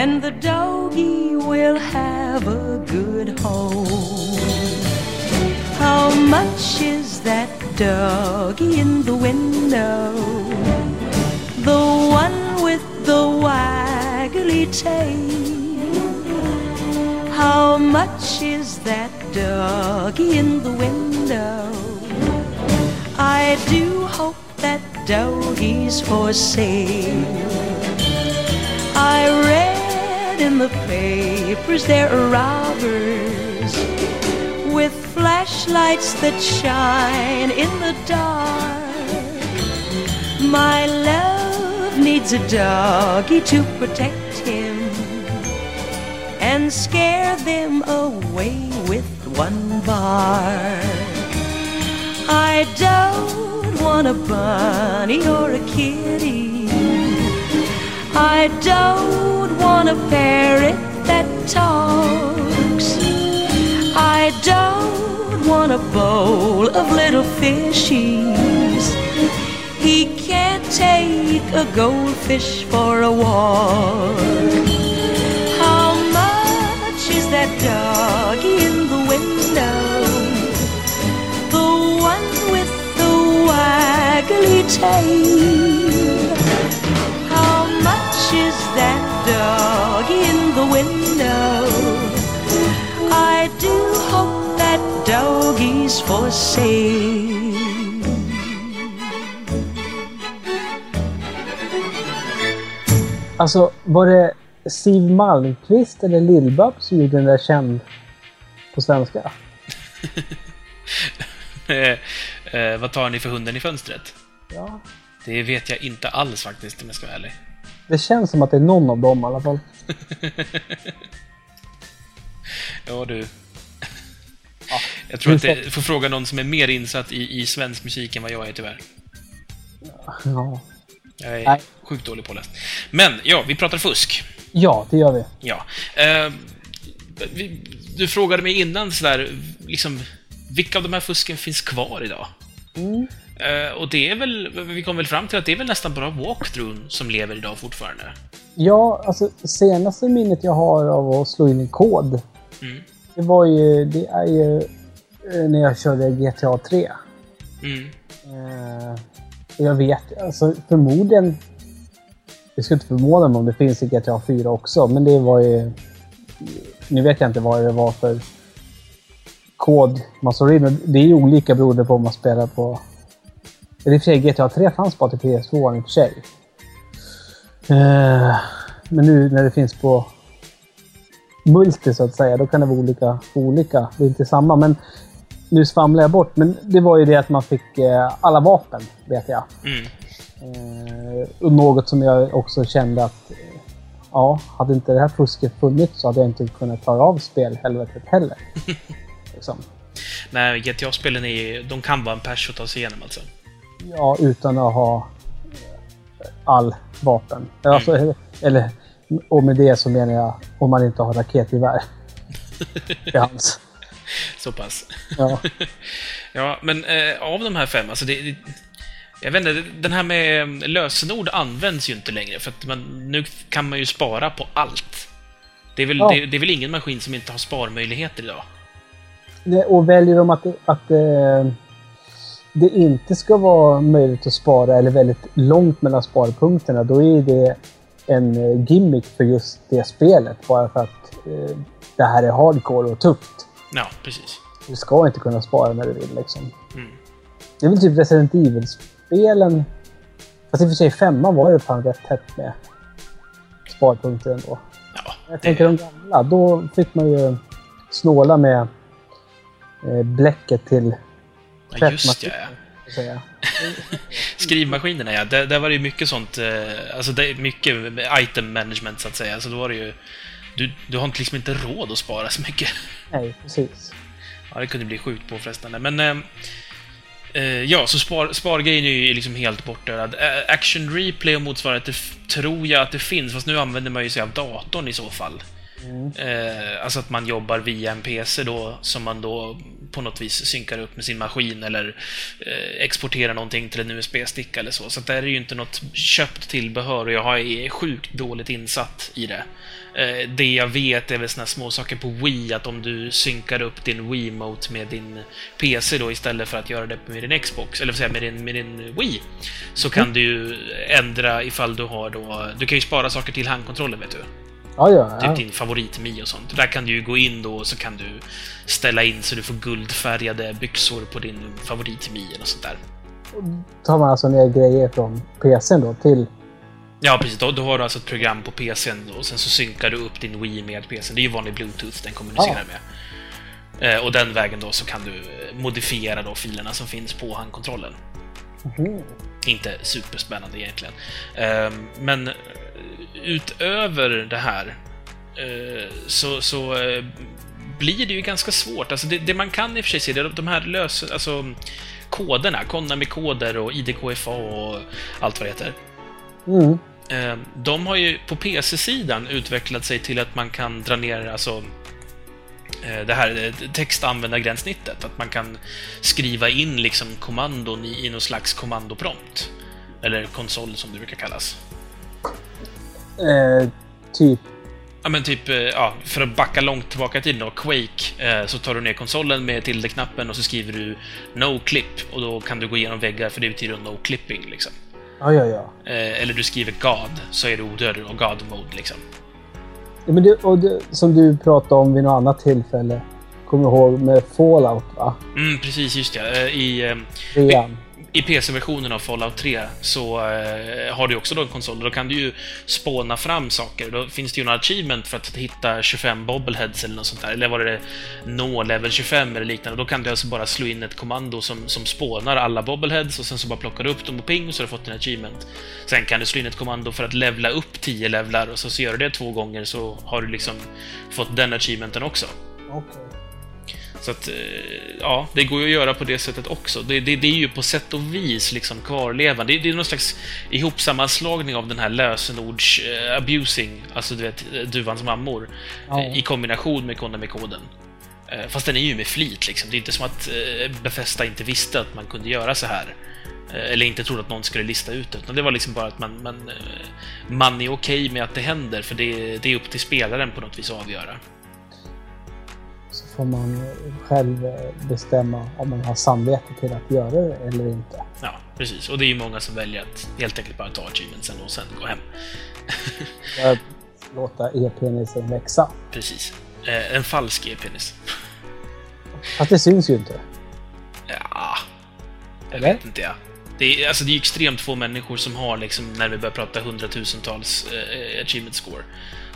and the doggy will have a good home. How much is that doggy in the window? The one with the waggly tail. How much is that doggy in the window? I do hope that doggy's for sale. I read in the papers there are robbers with flashlights that shine in the dark. My love needs a doggy to protect him and scare them away with one bark. I don't want a bunny or a kitty. I don't want a parrot that talks. I don't want a bowl of little fishies. He can't take a goldfish for a walk. tail. How much is that dog in the window? I do hope that doggy's for sale. Alltså, var det Siv Malmkvist eller Lill-Babs som gjorde den där känd på svenska? Eh, eh, vad tar ni för hunden i fönstret? Ja. Det vet jag inte alls faktiskt, om jag ska vara ärlig. Det känns som att det är någon av dem i alla fall. Ja, du. Ja. Jag tror att det får fråga någon som är mer insatt i, i svensk musik än vad jag är, tyvärr. Ja. Jag är Nej. sjukt dålig påläst. Men, ja, vi pratar fusk. ja, det gör vi. Ja. Eh, vi, du frågade mig innan sådär, liksom, vilka av de här fusken finns kvar idag? Mm. Eh, och det är väl, vi kom väl fram till att det är väl nästan bara walkthrough som lever idag fortfarande. Ja, alltså senaste minnet jag har av att slå in en kod. Mm. Det var ju, det är ju eh, när jag körde GTA 3. Mm. Eh, jag vet, alltså förmodligen. Det skulle inte förvåna mig om det finns i GTA 4 också, men det var ju... Nu vet jag inte vad det var för kod man slår in. Det är ju olika beroende på om man spelar på... Eller i och för sig, GTA 3 fanns bara till PS2 i och för sig. Eh, men nu när det finns på multi så att säga, då kan det vara olika. olika. Det är inte samma, men nu svamlar jag bort. Men det var ju det att man fick eh, alla vapen, vet jag. Mm. Eh, och något som jag också kände att ja, hade inte det här fusket funnits så hade jag inte kunnat klara av spelhelvetet heller. liksom. Nej, GTA-spelen är ju- de kan vara en pers att ta sig igenom alltså. Ja, utan att ha all vapen. Alltså, eller, och med det så menar jag om man inte har raketgevär. till hands. Så pass. Ja. Ja, men eh, av de här fem, alltså det, det... Jag vet inte, den här med eh, lösenord används ju inte längre, för att man, nu kan man ju spara på allt. Det är, väl, Ja. det, det är väl ingen maskin som inte har sparmöjligheter idag? Och väljer de att, att eh, det inte ska vara möjligt att spara eller väldigt långt mellan sparpunkterna, då är det en eh, gimmick för just det spelet. Bara för att eh, det här är hardcore och tufft. Ja, precis. Du ska inte kunna spara när du vill liksom. Mm. Det är väl typ Resident Evil-spelen. Fast i och för sig femman var ju fan rätt tätt med sparpunkter ändå. Ja, Jag tänker de gamla, då fick man ju snåla med eh, bläcket till ja just ja. Skrivmaskinerna, ja. Där, där var det ju mycket sånt, eh, alltså det är mycket item management så att säga. Så då var det ju... Du, du har inte- liksom inte råd att spara så mycket. Nej, precis. Ja, det kunde bli sjukt påfrestande. Men... Eh, eh, ja, så spar, spargrejen är ju liksom helt bortdödad. Eh, action replay och motsvarande tror jag att det finns, fast nu använder man ju sig av datorn i så fall. Eh, alltså att man jobbar via en PC då, som man då på något vis synkar upp med sin maskin eller eh, exporterar någonting till en USB-sticka eller så. Så det är ju inte något köpt tillbehör och jag är sjukt dåligt insatt i det. Eh, det jag vet är väl såna små saker på Wii, att om du synkar upp din Wiimote med din PC då istället för att göra det med din Xbox, eller jag, med din, med din Wii, så kan du ju ändra ifall du har då... Du kan ju spara saker till handkontrollen, vet du. Ja, ja. Typ ja. din favorit-Mi och sånt. Där kan du ju gå in då och så kan du ställa in så du får guldfärgade byxor på din favorit-Mi och sånt där. tar man alltså ner grejer från PCn då till... Ja, precis. Då, då har du alltså ett program på PCn och sen så synkar du upp din Wii med PCn. Det är ju vanlig Bluetooth den kommunicerar med. Eh, och den vägen då så kan du eh, modifiera då filerna som finns på handkontrollen. Mhm. Inte superspännande egentligen. Ehm, men utöver det här eh, så, så eh, blir det ju ganska svårt. Alltså det, det man kan i och för sig se, det är de här lös... Alltså koderna, Konami-koder och IDKFA och allt vad det heter. Mm. Eh, De har ju på PC-sidan utvecklat sig till att man kan dra ner alltså det här textanvändargränssnittet. Att man kan skriva in liksom kommandon i, i någon slags kommandoprompt. Eller konsol som det brukar kallas. Eh, typ... Ja men typ, eh, ja, för att backa långt tillbaka i tiden då, Quake, eh, så tar du ner konsolen med tilde-knappen och så skriver du No clip och då kan du gå igenom väggar för det betyder No clipping liksom. Ja, ja, ja. Eh, eller du skriver God, så är du odödlig och God mode liksom. ja men det, och det, som du pratade om vid något annat tillfälle. Kommer ihåg med Fallout, va? Mm, precis, just det. Eh, I, eh, Trean i PC-versionen av Fallout 3 så eh, har du också då en konsol. Då kan du ju spåna fram saker. Då finns det ju några achievement för att hitta 25 bobbleheads eller något sånt där. Eller var det nå level 25 eller liknande. Då kan du alltså bara slå in ett kommando som, som spånar alla bobbleheads och sen så bara plockar du upp dem och ping så har du fått en achievement. Sen kan du slå in ett kommando för att levla upp 10 levlar och så, så gör du det två gånger så har du liksom fått den achievementen också. Okay. Så att, eh, ja, det går ju att göra på det sättet också. Det, det, det är ju på sätt och vis liksom kvarlevande. Det, det är någon slags ihopsammanslagning av den här lösenords-abusing, alltså du vet, duvans mammor, Ja. eh, i kombination med Konami-koden. Eh, Fast den är ju med flit liksom. Det är inte som att eh, Bethesda inte visste att man kunde göra så här. Eh, Eller inte trodde att någon skulle lista ut det. Utan det var liksom bara att man, man, eh, man är okej med att det händer, för det, det är upp till spelaren på något vis att avgöra. Får man själv eh, bestämma om man har samvete till att göra det eller inte. Ja, precis. Och det är ju många som väljer att helt enkelt bara ta achievementsen och sen gå hem. Låta e-penisen växa. Precis. Eh, en falsk e-penis. Fast det syns ju inte. Ja, jag Eller? vet inte jag. Det är, alltså, det är extremt få människor som har, liksom, när vi börjar prata hundratusentals eh, achievement score.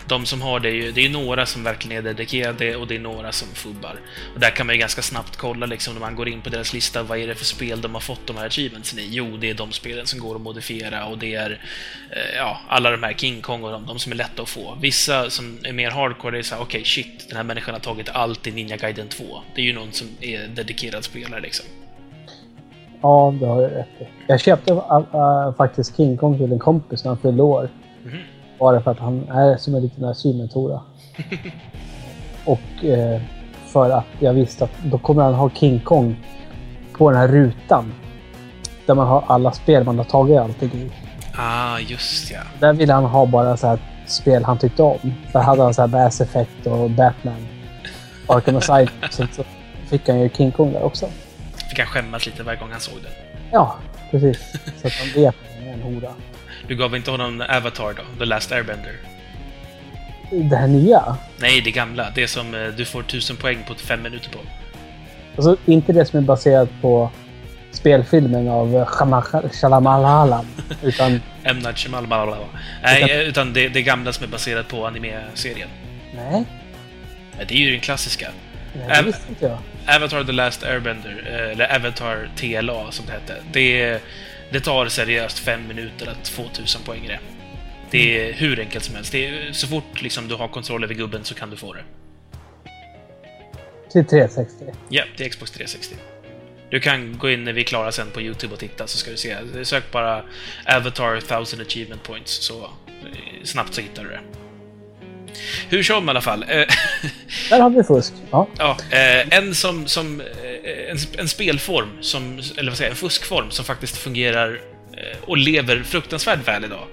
De som har det, är ju, det är några som verkligen är dedikerade och det är några som fubbar. Och där kan man ju ganska snabbt kolla liksom, när man går in på deras lista, vad är det för spel de har fått de här achievementsen i? Jo, det är de spelen som går att modifiera och det är eh, ja, alla de här King Kong och de, de som är lätta att få. Vissa som är mer hardcore, det är såhär, okej shit, den här människan har tagit allt i Ninja Gaiden 2. Det är ju någon som är dedikerad spelare liksom. Ja, det har du rätt i. Jag köpte äh, äh, faktiskt King Kong till en kompis när han fyllde år. Bara för att han är som en liten achievement-hora. Och eh, för att jag visste att då kommer han ha King Kong på den här rutan. Där man har alla spel man har tagit alltid i. Ah, just ja. Där ville han ha bara så här spel han tyckte om. Där hade han så här Bass Effect och Batman. Arkham Asylum. Så så fick han ju King Kong där också. Fick han skämmas lite varje gång han såg den. Ja, precis. Så att han vet att han är en hora. Du gav inte honom Avatar då? The Last Airbender? Det här nya. Nej, det gamla. Det som eh, du får tusen poäng på fem minuter på. Alltså inte det som är baserat på spelfilmen av eh, Shyamalan. Utan M. Night Shyamalan, bla, bla, bla. Nej, eh, utan det, det gamla som är baserat på anime-serien. nej, Det är ju den klassiska. nej det visste inte jag. Avatar The Last Airbender, eller Avatar TLA som det hette. Det, det tar seriöst fem minuter att få tusen poäng i det. Det är hur enkelt som helst. Det är, så fort liksom, du har kontroll över gubben så kan du få det. Till 360. Ja, är Xbox 360. Du kan gå in när vi är klara sen på YouTube och titta så ska du se. Sök bara Avatar 1000 Achievement Points så eh, snabbt så hittar du det. Hur som i alla fall. eh, Där har vi fusk. Ja. Ja, eh, en som, som en, en spelform, som, eller vad säger jag, en fuskform som faktiskt fungerar eh, och lever fruktansvärt väl idag.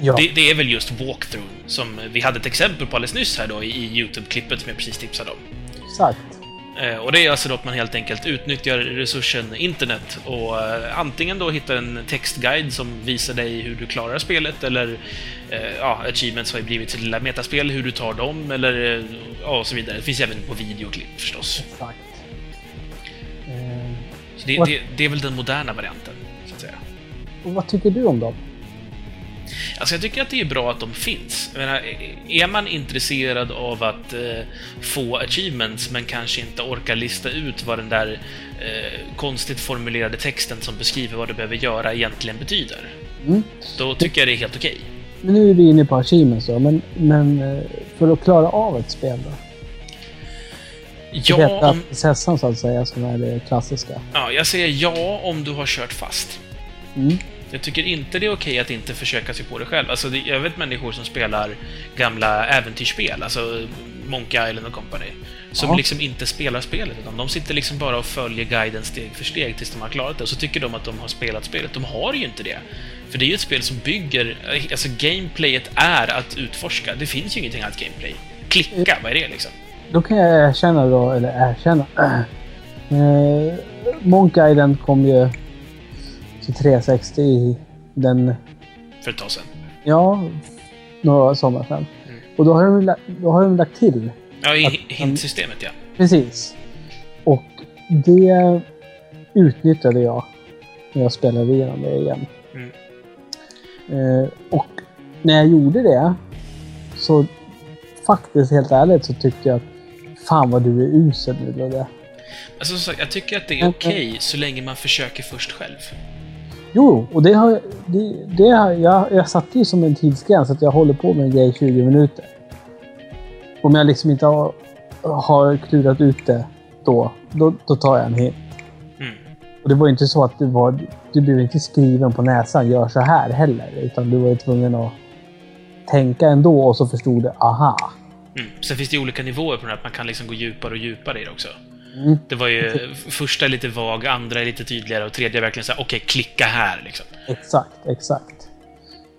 ja. Det, det är väl just walkthrough som vi hade ett exempel på alldeles nyss här då i, YouTube-klippet som jag precis tipsade om. Exakt. Eh, Och det är alltså då att man helt enkelt utnyttjar resursen internet och eh, antingen då hittar en textguide som visar dig hur du klarar spelet eller ja, achievements har ju blivit till lilla metaspel, hur du tar dem eller ja, och så vidare. Det finns även på videoklipp förstås. Exakt. Eh, Så det, det, det är väl den moderna varianten, så att säga. och vad tycker du om dem? Alltså jag tycker att det är bra att de finns. Jag menar, är man intresserad av att eh, få achievements men kanske inte orkar lista ut vad den där eh, konstigt formulerade texten som beskriver vad du behöver göra egentligen betyder, Mm. då tycker jag det är helt okej. Men nu är vi inne på achievements då, men, men eh, för att klara av ett spel då? Ja, om, prinsessan så att säga, som är det klassiska. ja, jag säger ja om du har kört fast. Mm. Jag tycker inte det är okej att inte försöka sig på det själv. Alltså, det, jag vet människor som spelar gamla äventyrsspel, alltså Monkey Island och Company, som Ja. liksom inte spelar spelet, utan de sitter liksom bara och följer guiden steg för steg tills de har klarat det, och så tycker de att de har spelat spelet. De har ju inte det. För det är ju ett spel som bygger... Alltså, gameplayet är att utforska. Det finns ju ingenting annat gameplay. Klicka, vad är det liksom? Då kan jag erkänna då, eller erkänna. Eh, Monkey Island kom ju till 360 i den, För ett tag sedan. ja, några somrar sedan. Mm. Och då har de, då har de lagt till. Ja, i hintsystemet, ja. Precis. Och det utnyttjade jag när jag spelade igenom det igen. Mm. Eh, och när jag gjorde det så faktiskt helt ärligt så tyckte jag att fan vad du är usel nu Ludde. Alltså, som sagt, jag tycker att det är okej så länge man försöker först själv. Jo, och det har det, det har, jag, jag satte ju som en tidsgräns att jag håller på med en grej i 20 minuter. Om jag liksom inte har, har klurat ut det då, då, då tar jag en hint. Mm. Och det var ju inte så att det var, du blev inte skriven på näsan, gör så här heller. Utan du var ju tvungen att tänka ändå och så förstod du, aha. Mm. Sen finns det olika nivåer på det här, att man kan liksom gå djupare och djupare i det också. Mm. Det var ju första är lite vag, andra är lite tydligare och tredje är verkligen så här, okej, klicka här liksom. Exakt, exakt.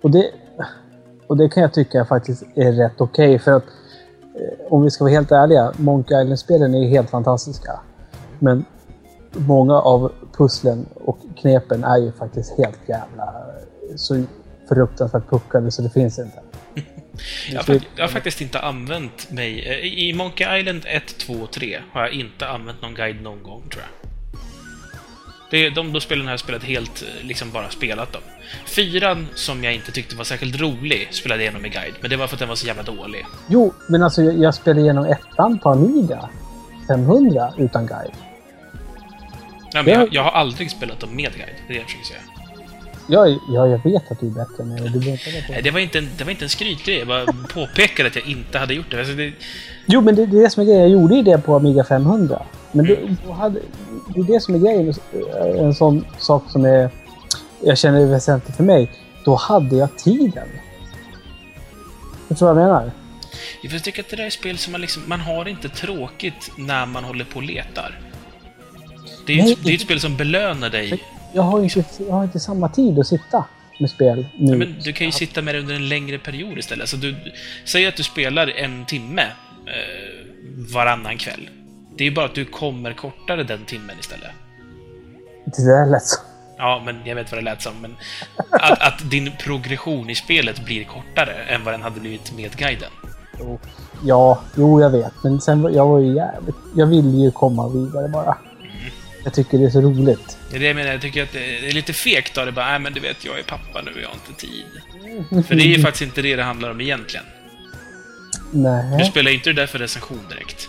Och det, och det kan jag tycka faktiskt är rätt okej för att eh, om vi ska vara helt ärliga, Monkey Island-spelen är helt fantastiska. Men många av pusslen och knepen är ju faktiskt helt jävla eh, så fruktansvärt puckade så det finns inte. Jag har, fakt- jag har faktiskt inte använt mig... eh, I Monkey Island 1, 2 och 3 har jag inte använt någon guide någon gång, tror jag. Det, de då spelen har jag spelat helt, eh, liksom bara spelat dem. Fyran, som jag inte tyckte var särskilt rolig, spelade jag igenom med guide, men det var för att den var så jävla dålig. Jo, men alltså jag, jag spelade igenom ettan på Amiga 500 utan guide. Ja, men Ja. jag, jag har aldrig spelat dem med guide, det är det jag försöker säga. Jag, ja, jag vet att du är bättre mig. Du behöver inte det var inte en, det var inte en skrytgrej, jag bara påpekade att jag inte hade gjort det. Alltså, det Jo, men det, det är det som är grejen. Jag gjorde ju det på Amiga 500. Men det, då hade, det är det som är grejen. En sån sak som är, jag känner är väsentligt för mig. Då hade jag tiden. Förstår du vad jag menar? jag tycker att det där är spel som man liksom, man har inte tråkigt när man håller på och letar. Det är ju Nej, ett, det är ett spel som belönar dig. Jag har inte, jag har inte samma tid att sitta med spel nu. Ja, men du kan ju sitta med det under en längre period istället. Alltså du, säg att du spelar en timme eh, varannan kväll. Det är ju bara att du kommer kortare den timmen istället. Det där lät så. Ja, men jag vet vad det lät som, men att, att din progression i spelet blir kortare än vad den hade blivit med guiden. Jo. Ja, jo jag vet. Men sen jag var ju jävligt... Jag ville ju komma vidare bara. Jag tycker det är så roligt. Det är det jag menar, jag tycker att det är lite fegt av det bara, nej men du vet, jag är pappa nu, jag har inte tid. För det är ju faktiskt inte det det handlar om egentligen. Du Nej. spelar ju inte det där för recension direkt.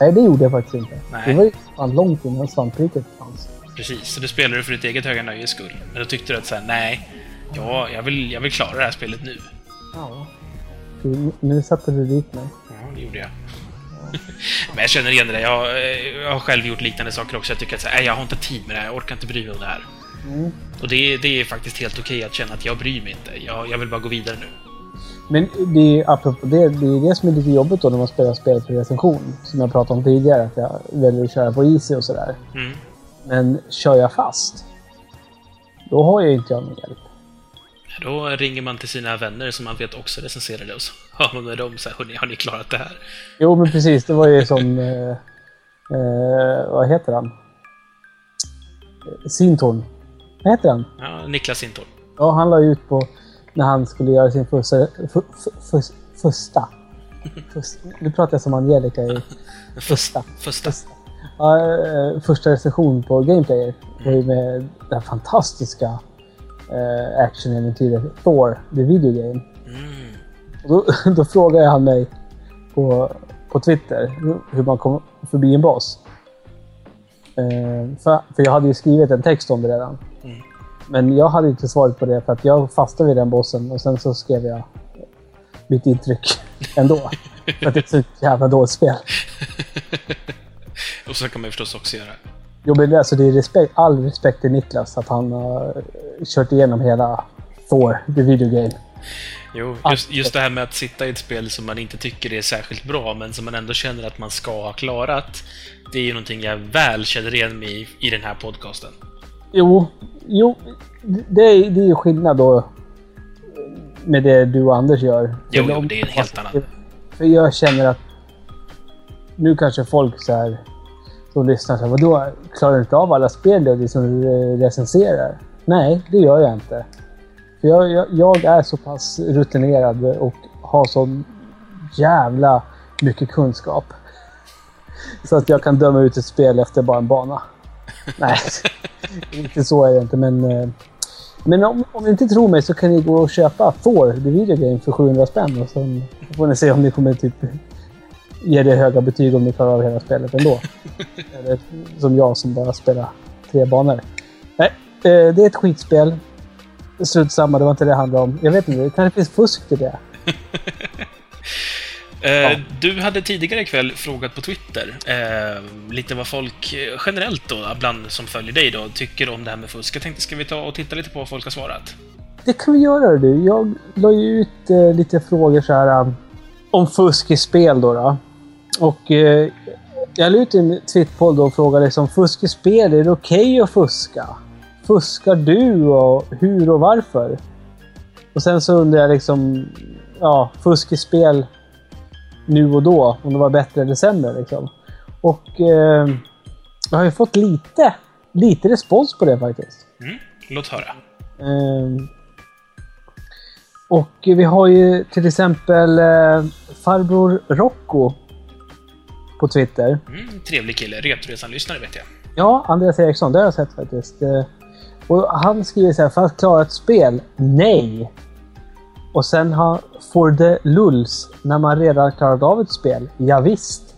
Nej, det gjorde jag faktiskt inte. Nej. Det var ju fan långt innan svampriket fanns. Precis, så du spelar du för ditt eget höga nöjes skull. Men då tyckte du att såhär, nej, ja, jag vill, jag vill klara det här spelet nu. Ja. Du, nu satte du dit mig. Ja, det gjorde jag. Men jag känner igen det där. Jag, eh, jag har själv gjort liknande saker också. Jag tycker att så här, "Nej, jag har inte tid med det här, jag orkar inte bry mig om det här. Mm. Och det, är- det är faktiskt helt okej att känna att jag bryr mig inte. Jag, jag vill bara gå vidare nu. Men det är, apropå det, det är det som är lite jobbigt då när man spelar spel för recension. Som jag pratade om tidigare, att jag väljer att köra på easy och sådär. Mm. Men kör jag fast, då har jag inte jag någon hjälp. Då ringer man till sina vänner som man vet också recenserar det och så hör man med dem så här, "Hörni, har ni klarat det här? Jo, men precis. Det var ju som... Eh, eh, vad heter han? Eh, Sintorn. Vad heter han? Ja, Niklas Sintorn. Ja, han la ut på när han skulle göra sin första... För, för, för, första. Först, nu pratar jag som Angelica i första. Första. Ja, eh, första recension på Gameplayer var ju med det här fantastiska eh, actionäventyret Thor, the video game. Mm. Och då, då frågade han mig på, på Twitter hur- man kom förbi en boss. Eh, för, för jag hade ju skrivit en text om det redan. Mm. Men jag hade inte svaret på det för att jag fastnade vid den bossen och sen så skrev jag mitt intryck ändå. för att det är ett jävla dåligt spel. Och så kan man ju förstås också göra. Jo, men alltså det är respekt, all respekt till Niklas att han har kört igenom hela Thor, the video game. Jo, just, just det här med att sitta i ett spel som man inte tycker är särskilt bra, men som man ändå känner att man ska ha klarat. Det är ju någonting jag väl känner igen mig i, i den här podcasten. Jo, jo det, är, det är ju skillnad då med det du och Anders gör. Jo, jo, de- det är en helt annan. För jag känner att nu kanske folk så här som lyssnar så här, vadå, klarar du inte av alla spel du liksom eh, recenserar? Nej, det gör jag inte. För jag, jag, jag är så pass rutinerad och har så jävla mycket kunskap. Så att jag kan döma ut ett spel efter bara en bana. Nej, inte så är det inte, men... Eh, men om, om ni inte tror mig så kan ni gå och köpa For, the video game, för 700 spänn. Och sen får ni se om ni kommer typ ge det höga betyg om ni klarar av hela spelet ändå. Eller som jag som bara spelar tre banor. Nej, eh, det är ett skitspel. Strunt samma, det var inte det det handlade om. Jag vet inte, det kanske finns fusk till det. Eh, Du hade tidigare ikväll frågat på Twitter eh, lite vad folk eh, generellt då, bland som följer dig då, tycker om det här med fusk. Jag tänkte, ska vi ta och titta lite på vad folk har svarat? Det kan vi göra du. Jag la ju ut eh, lite frågor så här um, om fusk i spel då. då. Och eh, jag la ut en Twitterpoll då och frågade liksom fusk i spel, är det okej att fuska? Fuskar du och hur och varför? Och sen så undrar jag liksom, ja, fusk i spel nu och då, om det var bättre eller sämre liksom. Och eh, jag har ju fått lite, lite respons på det faktiskt. Mm, låt höra. Ehm, och vi har ju till exempel eh, farbror Rocco på Twitter. Mm, trevlig kille. Retroresan-lyssnare vet jag. Ja, Andreas Eriksson, det har jag sett faktiskt. Eh, Och han skriver så här, för att klara ett spel, nej. Och sen har For the Lulls, när man redan klarat av ett spel, ja, visst.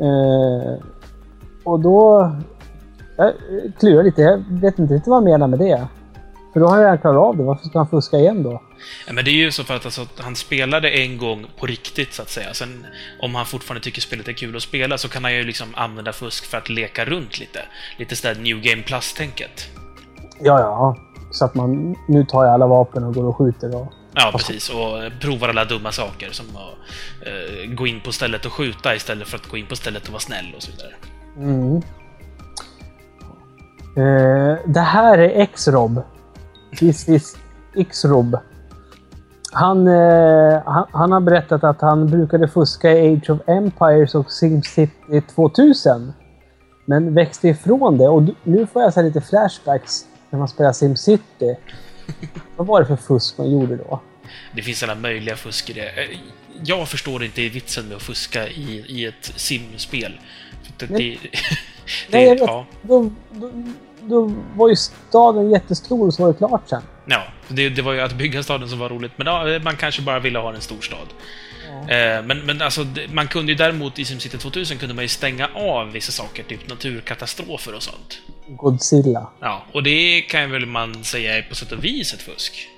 Eh, och då... Jag klurar lite, jag vet inte riktigt vad han menar med det. För då har jag redan klarat av det, varför ska han fuska igen då? Ja, men det är ju så för att alltså, han spelade en gång på riktigt, så att säga. Sen om han fortfarande tycker spelet är kul att spela så kan han ju liksom använda fusk för att leka runt lite. Lite sådär New Game Plus-tänket. Ja, ja. Så att man... Nu tar jag alla vapen och går och skjuter och... Ja, precis. Och provar alla dumma saker som att eh, gå in på stället och skjuta istället för att gå in på stället och vara snäll och så vidare. Mm. Eh, det här är X-Rob. This is X-Rob. Han, eh, han, han har berättat att han brukade fuska i Age of Empires och SimCity 2000. Men växte ifrån det och nu får jag så lite flashbacks när man spelar SimCity. Vad var det för fusk man gjorde då? Det finns alla möjliga fusk i det. Eh, Jag förstår inte vitsen med att fuska i, i ett simspel. Det, det, det, Nej, jag vet. ja, Då, då, då var ju staden jättestor och så var det klart sen. ja, det, det var ju att bygga staden som var roligt, men ja, man kanske bara ville ha en stor stad. Eh, Men, men alltså, man kunde ju däremot i SimCity 2000 kunde man ju stänga av vissa saker, typ naturkatastrofer och sånt. Godzilla. Ja, och det kan väl man säga är på sätt och vis ett fusk.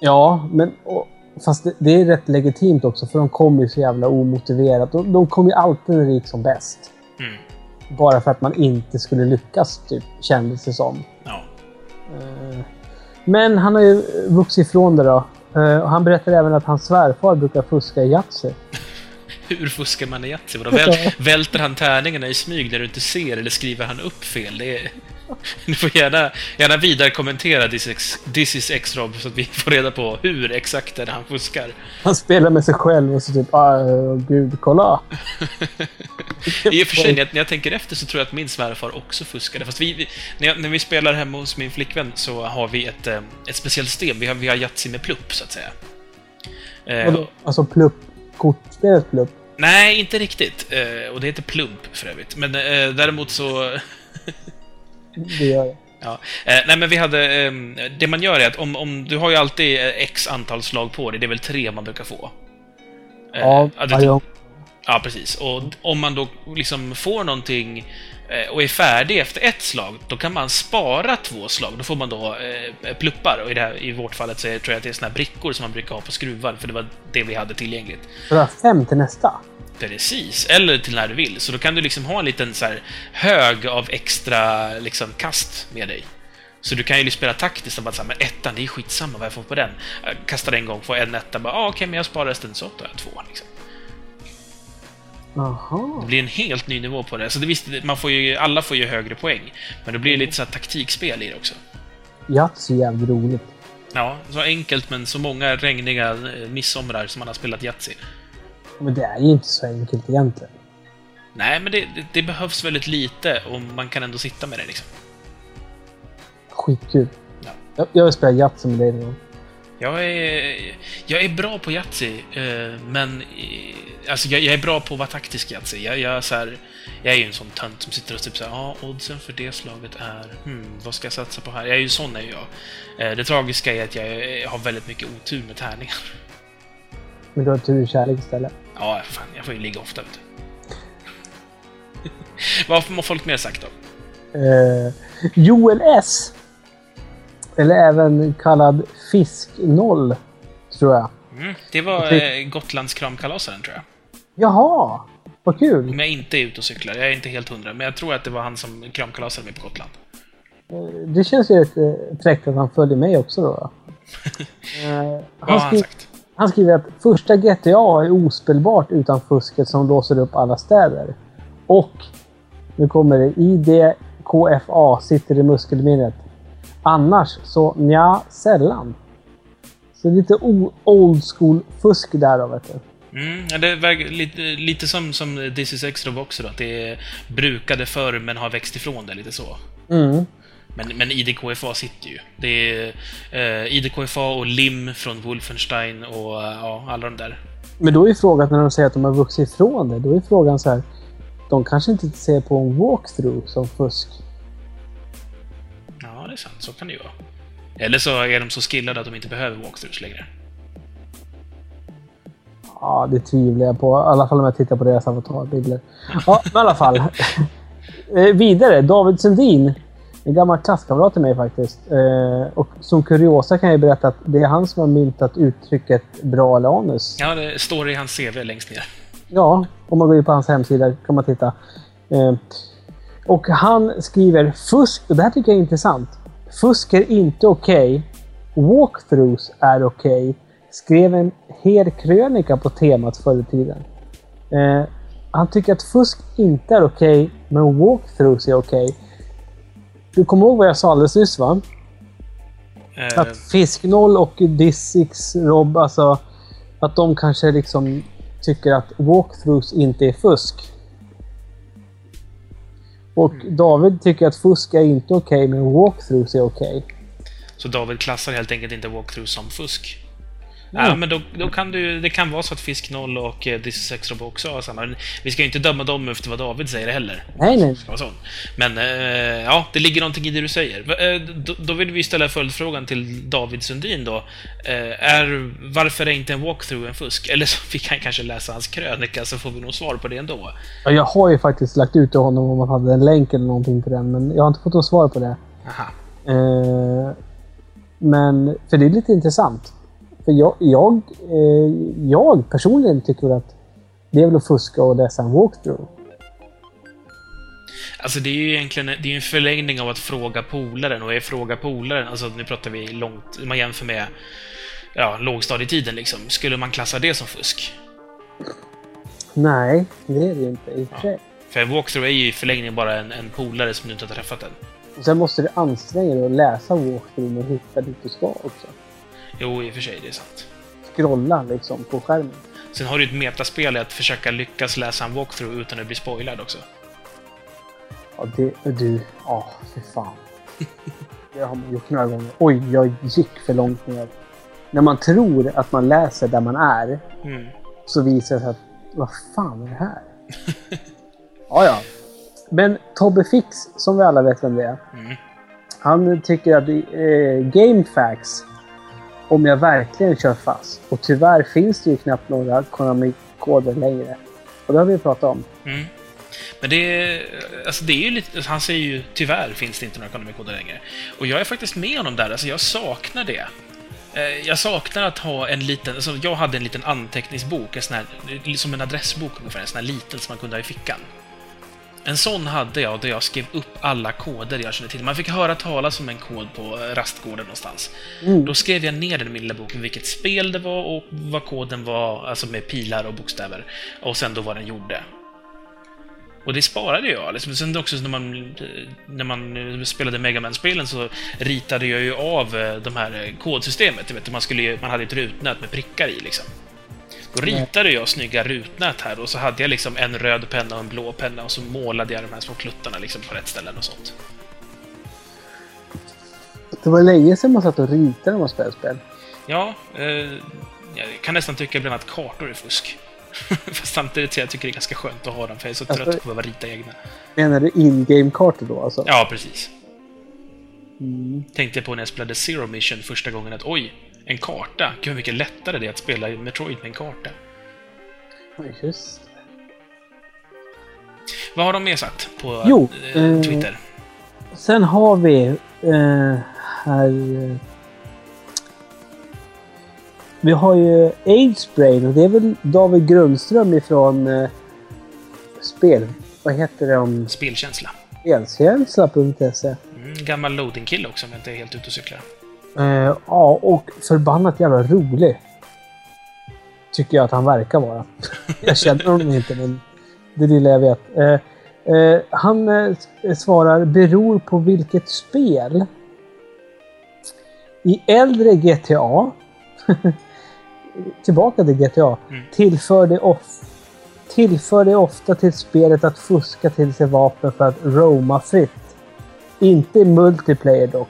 Ja, men och, fast det, det är rätt legitimt också för de kommer ju så jävla omotiverat. De, de kommer ju alltid när det gick som bäst. Mm. Bara för att man inte skulle lyckas, typ, kändes det som. Ja. Eh, Men han har ju vuxit ifrån det då. Eh, och Han berättar även att hans svärfar brukar fuska i Yatzy. Hur fuskar man i Yatzy? Väl, välter han tärningarna i smyg när du inte ser, eller skriver han upp fel? Det är... Du får gärna, gärna vidare kommentera This, X, This is X-Rob så att vi får reda på hur exakt det är han fuskar. Han spelar med sig själv och så typ ah, gud, kolla! I och för sig, när jag, när jag tänker efter så tror jag att min svärfar också fuskade. Fast vi, vi, när, jag, när vi spelar hemma hos min flickvän så har vi ett, eh, ett speciellt system. Vi har, vi har Yatzy med plupp, så att säga. Eh, Vadå? Alltså plupp. Kortspelet plupp. nej, inte riktigt. Eh, och det heter plump, för övrigt. Men eh, däremot så... Det gör jag. Ja. Eh, nej, men vi hade... Eh, det man gör är att om, om du har ju alltid eh, x antal slag på dig, det är väl tre man brukar få. Eh, Ja, ja, gång. Ja, precis. Och om man då liksom får någonting eh, och är färdig efter ett slag, då kan man spara två slag. Då får man då eh, pluppar. Och i, det här, i vårt fallet så är, tror jag att det är såna här brickor som man brukar ha på skruvar, för det var det vi hade tillgängligt. För att ha fem till nästa. Precis, eller till när du vill. Så då kan du liksom ha en liten så här hög av extra liksom, kast med dig. Så du kan ju spela taktiskt och bara säga men ettan, det är skitsamma vad jag får på den. Jag kastar en gång, får en etta, bara ah, okej, men jag sparar resten, så tar jag två. Liksom. Jaha. Det blir en helt ny nivå på det. Så det visst, man får ju, alla får ju högre poäng. Men det blir lite så här taktikspel i det också. Yatzy är jävligt roligt. Ja, så enkelt men så många regniga eh, midsomrar som man har spelat Yatzy. Men det är ju inte så enkelt egentligen. Nej, men det, det, det behövs väldigt lite och man kan ändå sitta med det liksom. Skitkul. Ja. Jag, jag vill spela Yatzy med dig någon. Jag är, jag är bra på Yatzy, eh, men... eh, Alltså, jag, jag är bra på att vara taktisk Yatzy. Jag, jag, så här, jag är ju en sån tönt som sitter och typ såhär, ja, oddsen för det slaget är... Hmm, vad ska jag satsa på här? Jag är ju sån är jag. Eh, Det tragiska är att jag har väldigt mycket otur med tärningar. Men du har tur i kärlek istället. Ja, fan, jag får ju ligga ofta, vet du. Vad har folk mer sagt då? Eh, Joel S. Eller även kallad Fisk 0, tror jag. Mm, det var eh, Gotlands kramkalasaren, tror jag. Jaha! Vad kul! Om jag inte är ute och cyklar. Jag är inte helt hundra, men jag tror att det var han som kramkalasade mig på Gotland. Det känns ju lite fräckt att han följer mig också då. Eh, Vad har han, han skri- sagt? Han skriver att första GTA är ospelbart utan fusket som låser upp alla städer. Och nu kommer det. IDKFA sitter i muskelminnet. Annars så nja, sällan. Så lite old school fusk där då, vet du. Mm, ja, det är lite, lite som, som This is Extra också då, att det är brukade förr men har växt ifrån det, lite så. Mm. Men, men IDKFA sitter ju. Det är eh, IDKFA och LIM från Wolfenstein och eh, ja, alla de där. Men då är frågan, när de säger att de har vuxit ifrån det, då är frågan så här. De kanske inte ser på en walkthrough som fusk. Ja, det är sant. Så kan det ju vara. Eller så är de så skillade att de inte behöver walkthroughs längre. Ja, det tvivlar jag på. I alla fall om jag tittar på deras avatarbilder. Ja, men i alla fall. Eh, vidare. David Sundin. En gammal klasskamrat till mig faktiskt. Eh, och som kuriosa kan jag berätta att det är han som har myntat uttrycket bra eller anus. Ja, det står i hans CV längst ner. Ja, om man går in på hans hemsida kan man titta. Eh, och han skriver fusk, och det här tycker jag är intressant. Fusk är inte okej. Walkthroughs är okej. Skrev en hel krönika på temat förr i tiden. Eh, han tycker att fusk inte är okej, men walkthroughs är okej. Du kommer ihåg vad jag sa alldeles nyss va? Eh, Att Fisknoll och Dissix Rob, alltså att de kanske liksom tycker att walkthroughs inte är fusk. Och David tycker att fusk är inte okej, men walkthroughs är okej. så David klassar helt enkelt inte walkthroughs som fusk. Ja, men då, då kan du, det kan vara så att Fisk 0 och eh, This is Extra också har samma. Vi ska ju inte döma dem efter vad David säger heller. Nej, nej. Men eh, ja, det ligger någonting i det du säger. Eh, Då, då vill vi ställa följdfrågan till David Sundin då. Eh, Är, varför är inte en walkthrough en fusk? Eller så vi kan kanske läsa hans krönika så får vi nog svar på det ändå. Ja, Jag har ju faktiskt lagt ut till honom om man hade en länk eller någonting på den, men jag har inte fått något svar på det. Aha. Eh, men, för det är lite intressant. För jag, jag, eh, jag personligen tycker att det är väl att fuska och läsa en walkthrough. Alltså det är ju egentligen det är en förlängning av att fråga polaren och är fråga polaren, alltså nu pratar vi långt, man jämför med ja, lågstadietiden liksom. Skulle man klassa det som fusk? Nej, det är det ju inte i och för sig. För walkthrough är ju i förlängningen bara en, en polare som du inte har träffat än. Och sen måste du anstränga dig att läsa walkthrough och hitta dit du ska också. Jo, i och för sig, det är sant. Scrolla liksom på skärmen. Sen har du ett metaspel i att försöka lyckas läsa en walkthrough utan att bli spoilad också. Ja, det... Du... Ja, för fan. Det har man gjort några gånger. Oj, jag gick för långt ner. När man tror att man läser där man är, Mm. så visar det sig att vad fan är det här? ja, ja. Men Tobbe Fix, som vi alla vet vem det är. Mm. Han tycker att eh, GameFAQs, om jag verkligen kör fast. Och tyvärr finns det ju knappt några Konami-koder längre. Och det har vi pratat om. Mm. Men det är, alltså det är ju lite, alltså han säger ju tyvärr finns det inte några Konami-koder längre. Och jag är faktiskt med honom där, alltså jag saknar det. Eh, jag saknar att ha en liten, alltså jag hade en liten anteckningsbok, en sån här, som en adressbok ungefär, en sån här liten som man kunde ha i fickan. En sån hade jag där jag skrev upp alla koder jag kände till. Man fick höra talas om en kod på eh, rastgården någonstans. Mm. Då skrev jag ner den i min lilla bok, vilket spel det var och vad koden var, alltså med pilar och bokstäver. Och sen då vad den gjorde. Och det sparade jag. Liksom. Sen också när man, när man spelade Mega Man-spelen så ritade jag ju av eh, de här eh, kodsystemet. Du vet, man, skulle, man hade ett rutnät med prickar i liksom. Då ritade jag snygga rutnät här och så hade jag liksom en röd penna och en blå penna och så målade jag de här små kluttarna liksom på rätt ställen och sånt. Det var länge sedan man satt och ritade när man spelade spel. Ja, eh, jag kan nästan tycka ibland att kartor är fusk. Fast samtidigt så jag tycker det är ganska skönt att ha dem, för jag är så trött Alltså- på att behöva rita egna. Menar du in-game-kartor då alltså? Ja, precis. Mm. Tänkte på när jag spelade Zero Mission första gången att oj, en karta. Gud, mycket lättare det är att spela Metroid med en karta. Ja, Just det. Vad har de mer sagt på Jo, eh, eh, Twitter? Sen har vi eh, här... eh, Vi har ju Aidsbrain och det är väl David Grundström ifrån eh, spel... Vad heter det om Spelkänsla. spelkänsla.se? Mm, gammal loading-kille också, om jag inte är helt ute och cyklar. Eh, ja, och förbannat jävla rolig. Tycker jag att han verkar vara. jag känner honom inte, men det lilla jag vet. Eh, eh, han eh, svarar beror på vilket spel. I äldre GTA, tillbaka till GTA, Mm. tillför, det of- tillför det ofta till spelet att fuska till sig vapen för att roama fritt. Inte i multiplayer dock.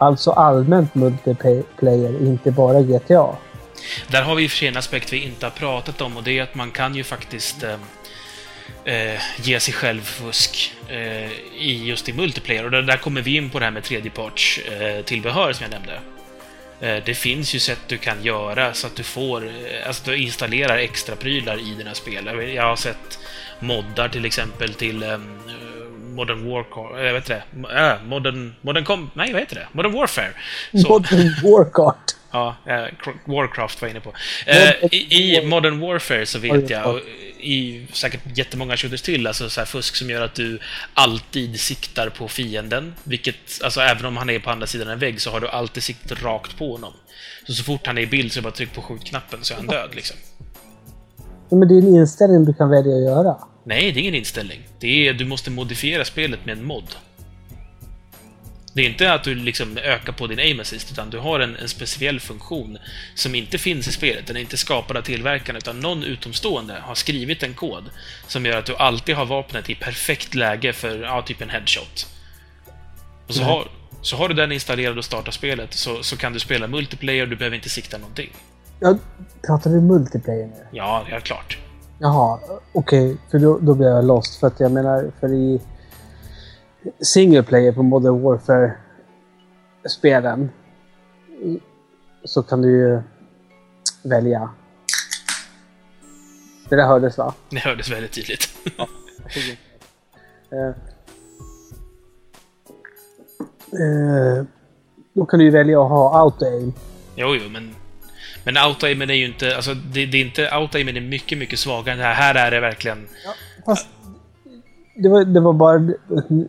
Alltså allmänt multiplayer, inte bara GTA. Där har vi i och för sig en aspekt vi inte har pratat om och det är att man kan ju faktiskt eh, eh, ge sig själv fusk eh, i, just i multiplayer. Och där, där kommer vi in på det här med tredjeparts eh, tillbehör som jag nämnde. Eh, det finns ju sätt du kan göra så att du får, eh, alltså du installerar extra prylar i dina spel. Jag har sett moddar till exempel till eh, Modern Warfare, jag vet det, äh, Modern, Modern Com, nej vad heter det? Modern Warfare. Så. Modern Warcart. Ja, Cr- Warcraft var jag inne på. Eh, i, I Modern Warfare så vet jag, och i säkert jättemånga shooters till, alltså så fusk som gör att du alltid siktar på fienden. Vilket, alltså även om han är på andra sidan en vägg så har du alltid siktet rakt på honom. Så så fort han är i bild så är det bara tryck på skjutknappen så är han död liksom. Men det är en inställning du kan välja att göra. Nej, det är ingen inställning. Det är, du måste modifiera spelet med en mod. Det är inte att du liksom ökar på din aim assist, utan du har en, en speciell funktion som inte finns i spelet. Den är inte skapad av tillverkaren, utan någon utomstående har skrivit en kod som gör att du alltid har vapnet i perfekt läge för, ja, typ en headshot. Och så, Nej. har, så har du den installerad och startar spelet, så, så kan du spela multiplayer, du behöver inte sikta någonting. Ja, pratar du multiplayer nu? Ja, ja, klart. Jaha, okej. för då, då blir jag lost. För att jag menar, för i single player på Modern Warfare-spelen så kan du ju välja. Det där hördes va? Det hördes väldigt tydligt. Eh, då kan du ju välja att ha auto-aim. Jo, jo, men... Men autoaimen är ju inte... Alltså, det, det är inte... Autoaimen är mycket, mycket svagare än det här. Här är det verkligen... Fast det var, det var bara...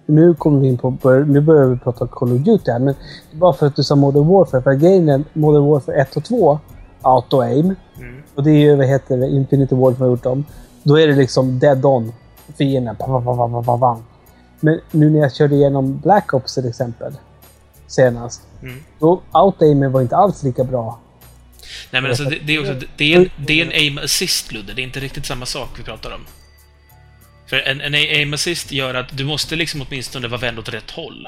Nu kommer vi in på... Nu börjar vi prata Call of Duty här, men det var för att du sa Modern Warfare. För grejen är Modern Warfare 1 och 2, auto-aim. Mm. Och det är ju, vad heter det, Infinity Ward som har gjort dem. Då är det liksom dead on. Fienden. Men nu när jag körde igenom Black Ops till exempel. Senast. Mm. Då auto-aimen var inte alls lika bra. Nej, men alltså, det, det är också... Det är, en, det är en aim assist, Ludde. Det är inte riktigt samma sak vi pratar om. För en, en aim assist gör att du måste liksom åtminstone vara vänd åt rätt håll.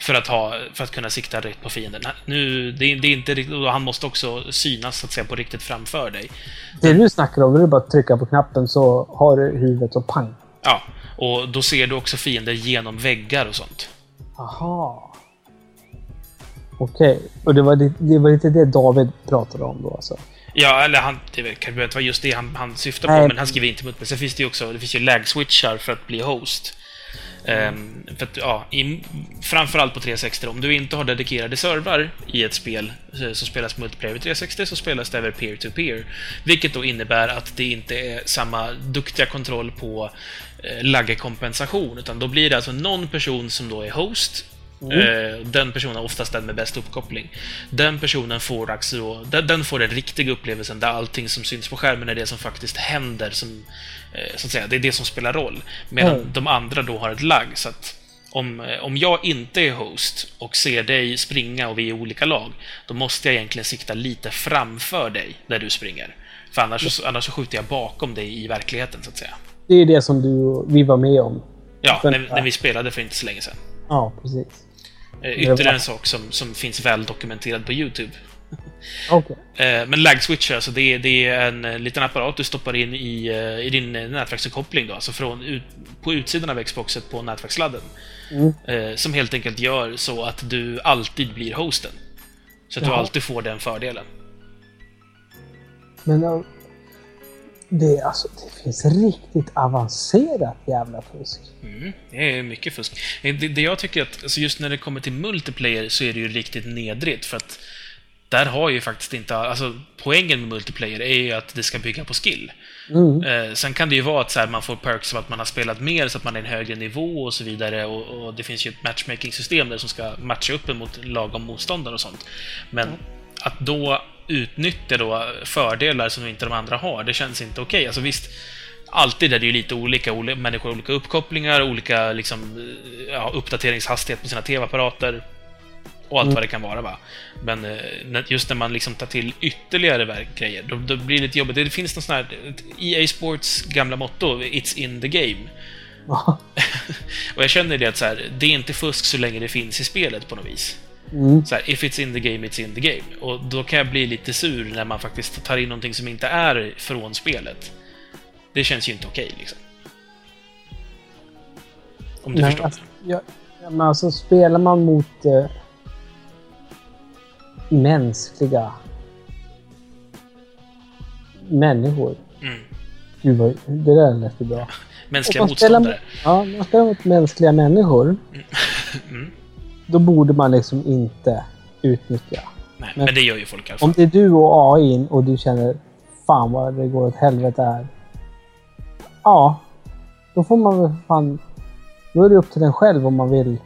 För att, ha, för att kunna sikta rätt på fienden. Nu, det, är- det är inte riktigt... Han måste också synas, så att säga, på riktigt framför dig. Det du snackar om, det är bara att trycka på knappen så har du huvudet och pang. Ja, och då ser du också fiender genom väggar och sånt. Aha. Okej. Och det var, det, det var lite det David pratade om då alltså? Ja, eller han... Det kanske inte vara just det han, han syftar på, men han skriver inte mot. Men sen finns det ju också... Det finns ju lag-switchar för att bli host. Ehm, för att, ja, i, framförallt på 360. Om du inte har dedikerade servrar i ett spel eh, som spelas multiplayer med 360 så spelas det över peer-to-peer. Vilket då innebär att det inte är samma duktiga kontroll på eh, laggekompensation, utan då blir det alltså någon person som då är host Eh, Den personen oftast den med bäst uppkoppling. Den personen får då, den, får den riktiga upplevelsen där allting som syns på skärmen är det som faktiskt händer, som, eh, så att säga, det är det som spelar roll. Medan Mm. de andra då har ett lagg, så att om, eh, om jag inte är host och ser dig springa och vi är olika lag, då måste jag egentligen sikta lite framför dig där du springer. För annars, så- annars så skjuter jag bakom dig i verkligheten, så att säga. Det är det som du vi var med om. Ja, när, när vi spelade för inte så länge sedan. Ja, precis. Eh, Ytterligare en sak som, som finns väl dokumenterad på YouTube. Okej. Eh, Men lag switcher, alltså det, är- det är en eh, liten apparat du stoppar in i, i din nätverksuppkoppling då, alltså från ut, på utsidan av Xboxet på nätverkssladden. Mm. Som helt enkelt gör så att du alltid blir hosten. Så att du Jaha. alltid får den fördelen. Men det, alltså, det finns riktigt avancerat jävla fusk. Mm, det är mycket fusk. Eh, Det, det jag tycker att, alltså just när det kommer till multiplayer så är det ju riktigt nedrigt för att där har ju faktiskt inte, alltså poängen med multiplayer är ju att det ska bygga på skill. Mm. Eh, sen kan det ju vara att så här, man får perks som att man har spelat mer så att man är en högre nivå och så vidare och, och det finns ju ett matchmaking-system där som ska matcha upp en mot lagom motståndare och sånt. Men att då utnyttja då fördelar som inte de andra har, det känns inte okej. Alltså visst, alltid är det ju lite olika, oli- människor har olika uppkopplingar, olika liksom, eh, ja, uppdateringshastighet på sina TV-apparater och allt vad det kan vara. Va? Men eh, just när man liksom tar till ytterligare grejer, då, då blir det lite jobbigt. Det finns någon sån här... EA Sports gamla motto, “It's in the game”. Och jag känner det att så här, det är inte fusk så länge det finns i spelet på något vis. Mm. Så här, if it's in the game, it's in the game. Och då kan jag bli lite sur när man faktiskt tar in någonting som inte är från spelet. Det känns ju inte okej, liksom. Om du Nej, förstår. alltså, ja, ja, men alltså spelar man mot eh, mänskliga människor. Mm. Gud vad, det där lät ju bra. Mänskliga spelar motståndare. mot- Ja, man spelar mot mänskliga människor. Mm. Då borde man liksom inte utnyttja. Nej, Men- men det gör ju folk i alla fall. Om det är du och AI och du känner fan vad det går åt helvete här. Ja, då får man väl fan... Då är det upp till den själv om man vill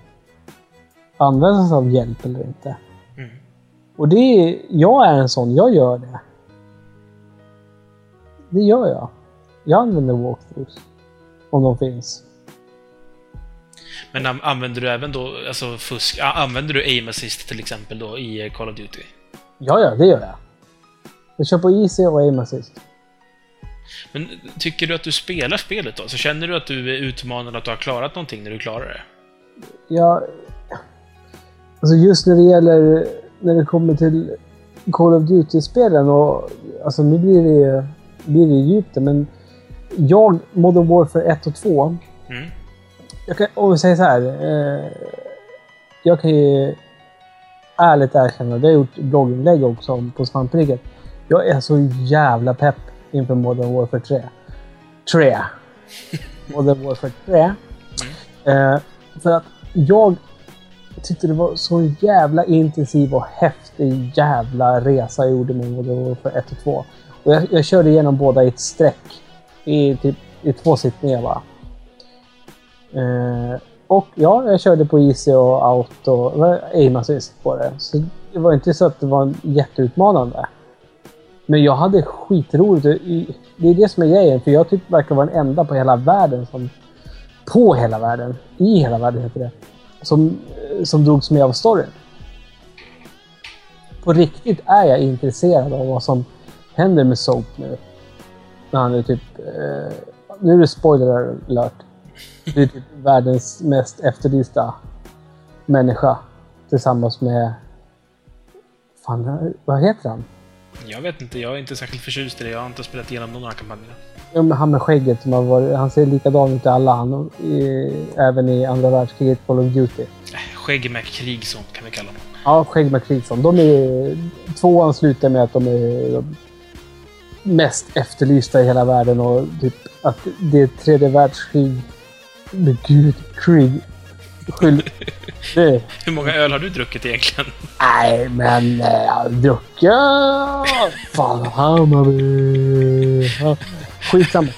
använda sig av hjälp eller inte. Mm. Och det är, jag är en sån, jag gör det. Det gör jag. Jag använder walkthroughs. Om de finns. Men an- använder du även då, alltså fusk, använder du aim assist till exempel då i eh, Call of Duty? Ja, ja, det gör jag. Jag kör på easy och aim assist. Men tycker du att du spelar spelet då? Så känner du att du är utmanad att du har klarat någonting när du klarar det? Ja, alltså just när det gäller när det kommer till Call of Duty-spelen och alltså nu blir det, blir det djupt men jag, Modern Warfare 1 och 2, Mm. Jag kan, om vi säger så här. Eh, jag kan ju ärligt erkänna, det har jag gjort blogginlägg också om på Svampriket. Jag är så jävla pepp inför Modern Warfare 3. 3. Modern Warfare 3. Eh, för att jag tyckte det var så jävla intensiv och häftig jävla resa jag gjorde med Modern Warfare 1 och 2. Och jag, jag körde igenom båda i ett streck. I, typ, i två sittningar bara. Eh, och ja, jag körde på easy och auto. och var aim assist på det. Så det var inte så att det var jätteutmanande. Men jag hade skitroligt. Det är det som är grejen. För jag tyckte verkar vara den enda på hela världen som... På hela världen. I hela världen heter det. Som, eh, som drogs med av storyn. På riktigt är jag intresserad av vad som händer med Soap nu. När han är typ... Eh, nu är det spoiler alert. Det är typ världens mest efterlysta människa. Tillsammans med... Fan, vad heter han? Jag vet inte, jag är inte särskilt förtjust i det. Jag har inte spelat igenom någon av kampanjerna. Ja, men han med skägget som har varit... Han ser likadan ut i alla. Han, i, även i andra världskriget Call of Duty. Äh, Skägg med Krigsson kan vi kalla honom. Ja, Skägg med Krigsson. De är... Tvåan slutar med att de är de mest efterlysta i hela världen och typ att det är tredje världskrig. Men gud, krig. Skyll... Det... Hur många öl har du druckit egentligen? Nej, men eh, jag har druckit... Fan, Hammarby. Ja, Skitsamma.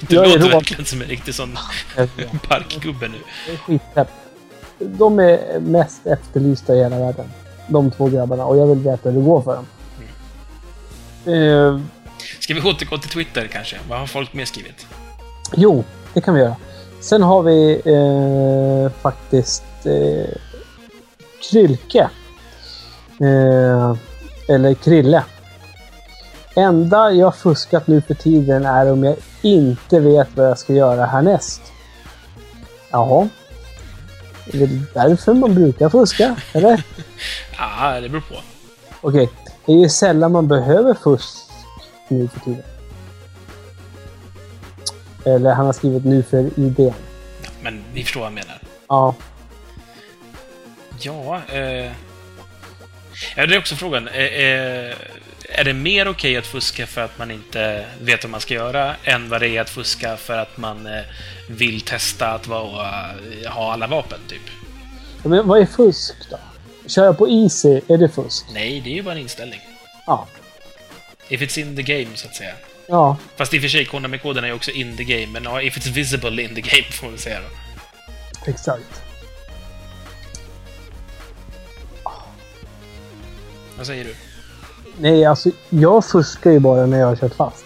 Du Jag låter verkligen som en riktig sån parkgubbe nu. Skitpepp. De är mest efterlysta i hela världen. De två grabbarna. Och jag vill veta hur det går för dem. Eh, Ska vi återgå till Twitter kanske? Vad har folk mer skrivit? jo, det kan vi göra. Sen har vi eh, faktiskt eh, Krylke. Eh, eller Krille. Enda jag fuskat nu för tiden är om jag inte vet vad jag ska göra härnäst. Jaha. Det är väl därför man brukar fuska, eller? Ja, det beror på. Okej, det är ju sällan man behöver fusk nu för tiden. Eller han har skrivit nu för idén. Men vi förstår vad jag menar. Ja. Ja, eh... Ja, det är också frågan. Eh, eh, är det mer okej att fuska för att man inte vet vad man ska göra än vad det är att fuska för att man eh, vill testa att vara, ha alla vapen, typ? Men vad är fusk då? Köra på easy, är det fusk? Nej, det är ju bara en inställning. Ja. If it's in the game, så att säga. Ja. Fast i och för sig, Konami-koden är ju också in the game, men ja, if it's visible in the game, får man säga då. Exakt. Vad säger du? Nej, alltså jag fuskar ju bara när jag har kört fast.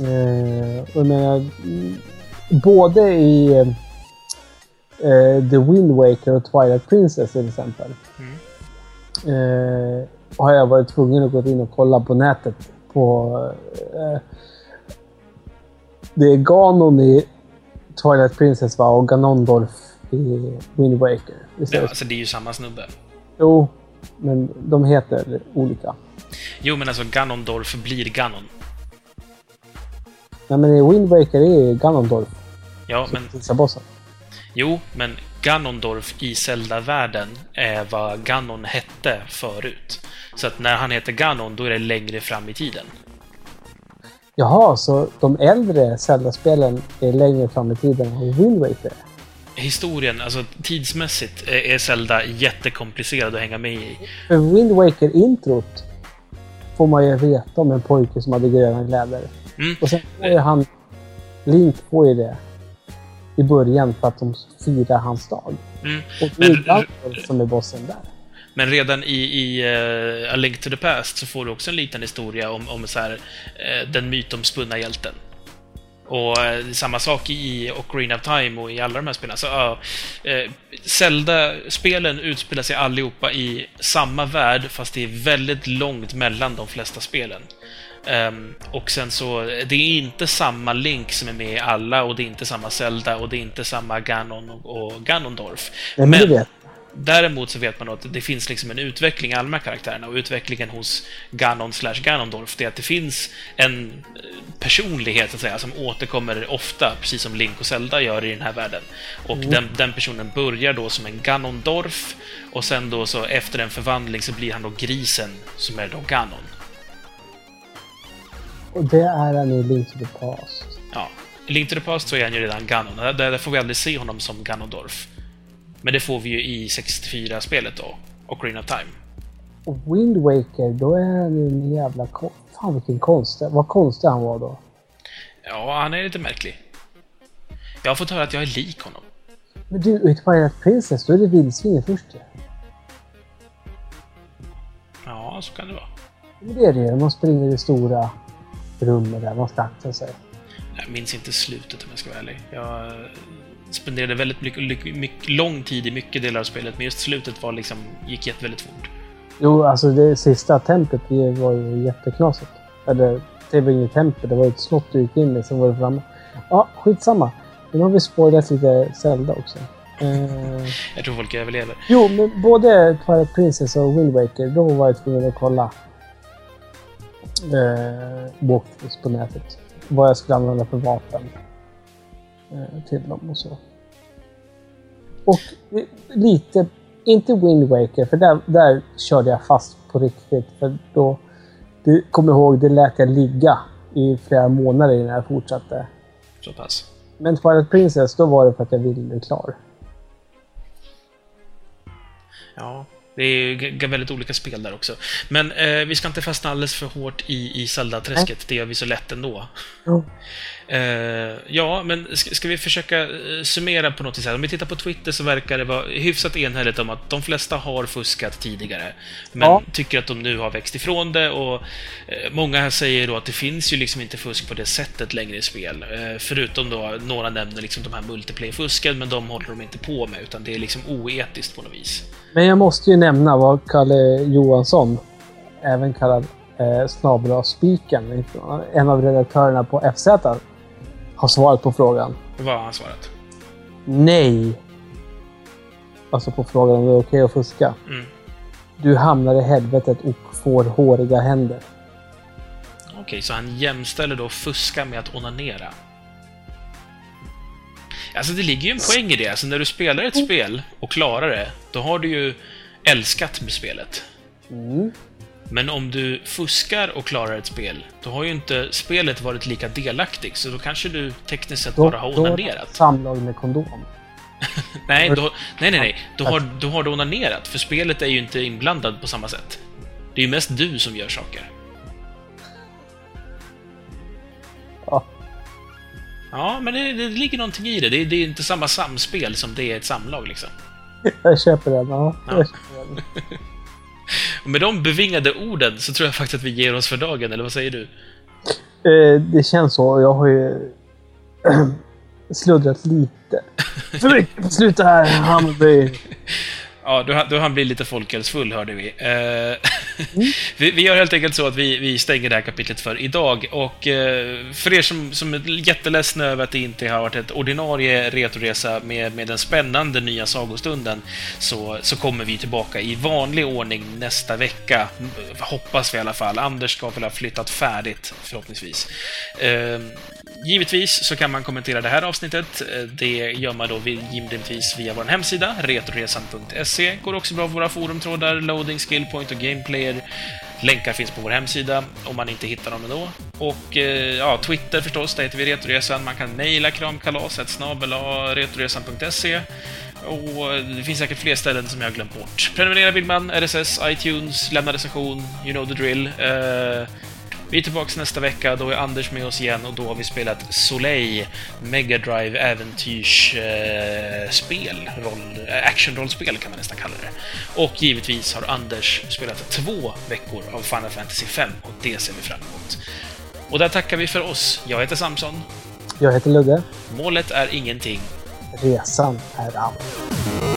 Eh, och menar, mm, både i eh, The Wind Waker och Twilight Princess till exempel. Mm. Eh, har jag varit tvungen att gå in och kolla på nätet på... Eh, det är Ganon i Twilight Princess va? och Ganondorf i Wind Waker. Det? alltså, det är ju samma snubbe. Jo, men de heter olika. Jo, men alltså Ganondorf blir Ganon. Nej, men i Wind Waker är Ganondorf Ja, men bossen. Jo, men Ganondorf i Zelda-världen är vad Ganon hette förut. Så att när han heter Ganon, då är det längre fram i tiden. Jaha, så de äldre Zelda-spelen är längre fram i tiden än Wind Waker? Historien, alltså tidsmässigt, är är Zelda jättekomplicerad att hänga med i. För Wind Waker-introt får man ju veta om en pojke som hade gröna kläder. Mm. Och sen får ju han... Link får ju det i början för att de firar hans dag. Mm. Och det är Men- som är bossen där. Men redan i, i eh, A Link to the Past så får du också en liten historia om, om så här, eh, den mytomspunna hjälten. Och eh, samma sak i Ocarina of Time och i alla de här spelen. Så, eh, Zelda-spelen utspelar sig allihopa i samma värld, fast det är väldigt långt mellan de flesta spelen. Ehm, och sen så, det är inte samma Link som är med i alla, och det är inte samma Zelda, och det är inte samma Ganon och, och Ganondorf. Nej, men det vet Däremot så vet man att det finns liksom en utveckling i alla de här karaktärerna och utvecklingen hos Ganon slash Ganondorf det är att det finns en eh, personlighet så att säga som återkommer ofta, precis som Link och Zelda gör i den här världen. Och den, den personen börjar då som en Ganondorf och sen då så efter en förvandling så blir han då grisen som är då Ganon. Och det är han i Link to the Past. Ja. I Link to the Past så är han ju redan Ganon. Där, där får vi aldrig se honom som Ganondorf. Men det får vi ju i 64-spelet då, Ocarina of Time. Och Wind Waker, då är han ju en jävla... Fan vilken konstig... Vad konstig han var då. Ja, han är lite märklig. Jag har fått höra att jag är lik honom. Men du, i Twilight Princess, då är det vildsvin först ju. Ja, så kan det vara. Men det är det Man springer i det stora rummet där, man ska akta sig. Jag minns inte slutet om jag ska vara ärlig. Jag spenderade väldigt mycket, mycket, lång tid i mycket delar av spelet, men just slutet var liksom, gick jätte- väldigt fort. Jo, alltså det sista templet det var ju jätteknasigt. Eller, det var inget tempel, det var ett slott du gick in i, sen var det framme. Ja, skitsamma. Nu har vi spoilat lite Zelda också. Eh, Jag tror folk överlever. jo, men både Twilight Princess och Wind Waker, då var jag tvungen att kolla eh, walkthroughs på nätet. Vad jag skulle använda för vapen till dem och så. Och eh, lite, inte Wind Waker, för där, där körde jag fast på riktigt. För då, du kommer ihåg, det lät jag ligga i flera månader innan jag fortsatte. Så pass. Men Twilight Princess, då var det för att jag ville bli klar. Ja, det är ju väldigt olika spel där också. Men eh, vi ska inte fastna alldeles för hårt i, i Zelda-träsket. Det gör vi så lätt ändå. Ja. Eh, ja, men ska, vi försöka eh, summera på något sätt? Om vi tittar på Twitter så verkar det vara hyfsat enhälligt om att de flesta har fuskat tidigare, men Ja. tycker att de nu har växt ifrån det och eh, många här säger då att det finns ju liksom inte fusk på det sättet längre i spel. Förutom då, några nämner liksom de här multiplayer-fusken, men de håller de inte på med, utan det är liksom oetiskt på något vis. Men jag måste ju nämna vad Kalle Johansson, även kallad eh, snabel spiken, en av redaktörerna på FZ, har svarat på frågan. Vad har han svarat? Nej. Alltså på frågan om det är okej att fuska. Mm. Du hamnar i helvetet och får håriga händer. Okej, så han jämställer då fuska med att onanera. Alltså det ligger ju en poäng i det. Alltså när du spelar ett spel och klarar det, då har du ju älskat med spelet. Mm. Men om du fuskar och klarar ett spel, då har ju inte spelet varit lika delaktig, så då kanske du tekniskt sett Då, bara har då onanerat. samlag med kondom. Nej, då, nej, nej, nej. Då har, då har du onanerat, för spelet är ju inte inblandad på samma sätt. Det är ju mest du som gör saker. Ja. Ja, men det, det ligger någonting i det. det. Det är inte samma samspel som det är ett samlag, liksom. Jag köper den. Ja, Ja. Jag köper den. Och med de bevingade orden så tror jag faktiskt att vi ger oss för dagen, eller vad säger du? Eh, det känns så. Jag har ju sluddrat lite. För mycket på slutet här, Hammarby. Ja, du, du han bli lite folkölsfull, hörde vi. Eh, Mm. vi. Vi gör helt enkelt så att vi, vi stänger det här kapitlet för idag. Och eh, för er som, som är jätteledsna över att det inte har varit ett ordinarie retoresa med, med den spännande nya sagostunden, så, så kommer vi tillbaka i vanlig ordning nästa vecka. Mm, hoppas vi i alla fall. Anders ska väl ha flyttat färdigt, förhoppningsvis. Eh, Givetvis så kan man kommentera det här avsnittet. Eh, det gör man då givetvis via vår hemsida, retroresan.se. Går också bra på våra forumtrådar, Loading, Skillpoint och Gameplayer. Länkar finns på vår hemsida om man inte hittar dem ändå. Och eh, ja, Twitter förstås, där heter vi Retroresan. Man kan mejla kramkalaset snabel retroresan.se. Och eh, det finns säkert fler ställen som jag har glömt bort. Prenumerera vill man, RSS, iTunes, lämna recension, you know the drill. Uh, vi är tillbaka nästa vecka, då är Anders med oss igen och då har vi spelat Soleil, Mega Drive äventyrsspel, eh, spel, roll, actionrollspel kan man nästan kalla det. Och givetvis har Anders spelat två veckor av Final Fantasy 5 och det ser vi fram emot. Och där tackar vi för oss. Jag heter Samson. Jag heter Ludde. Målet är ingenting. Resan är allt.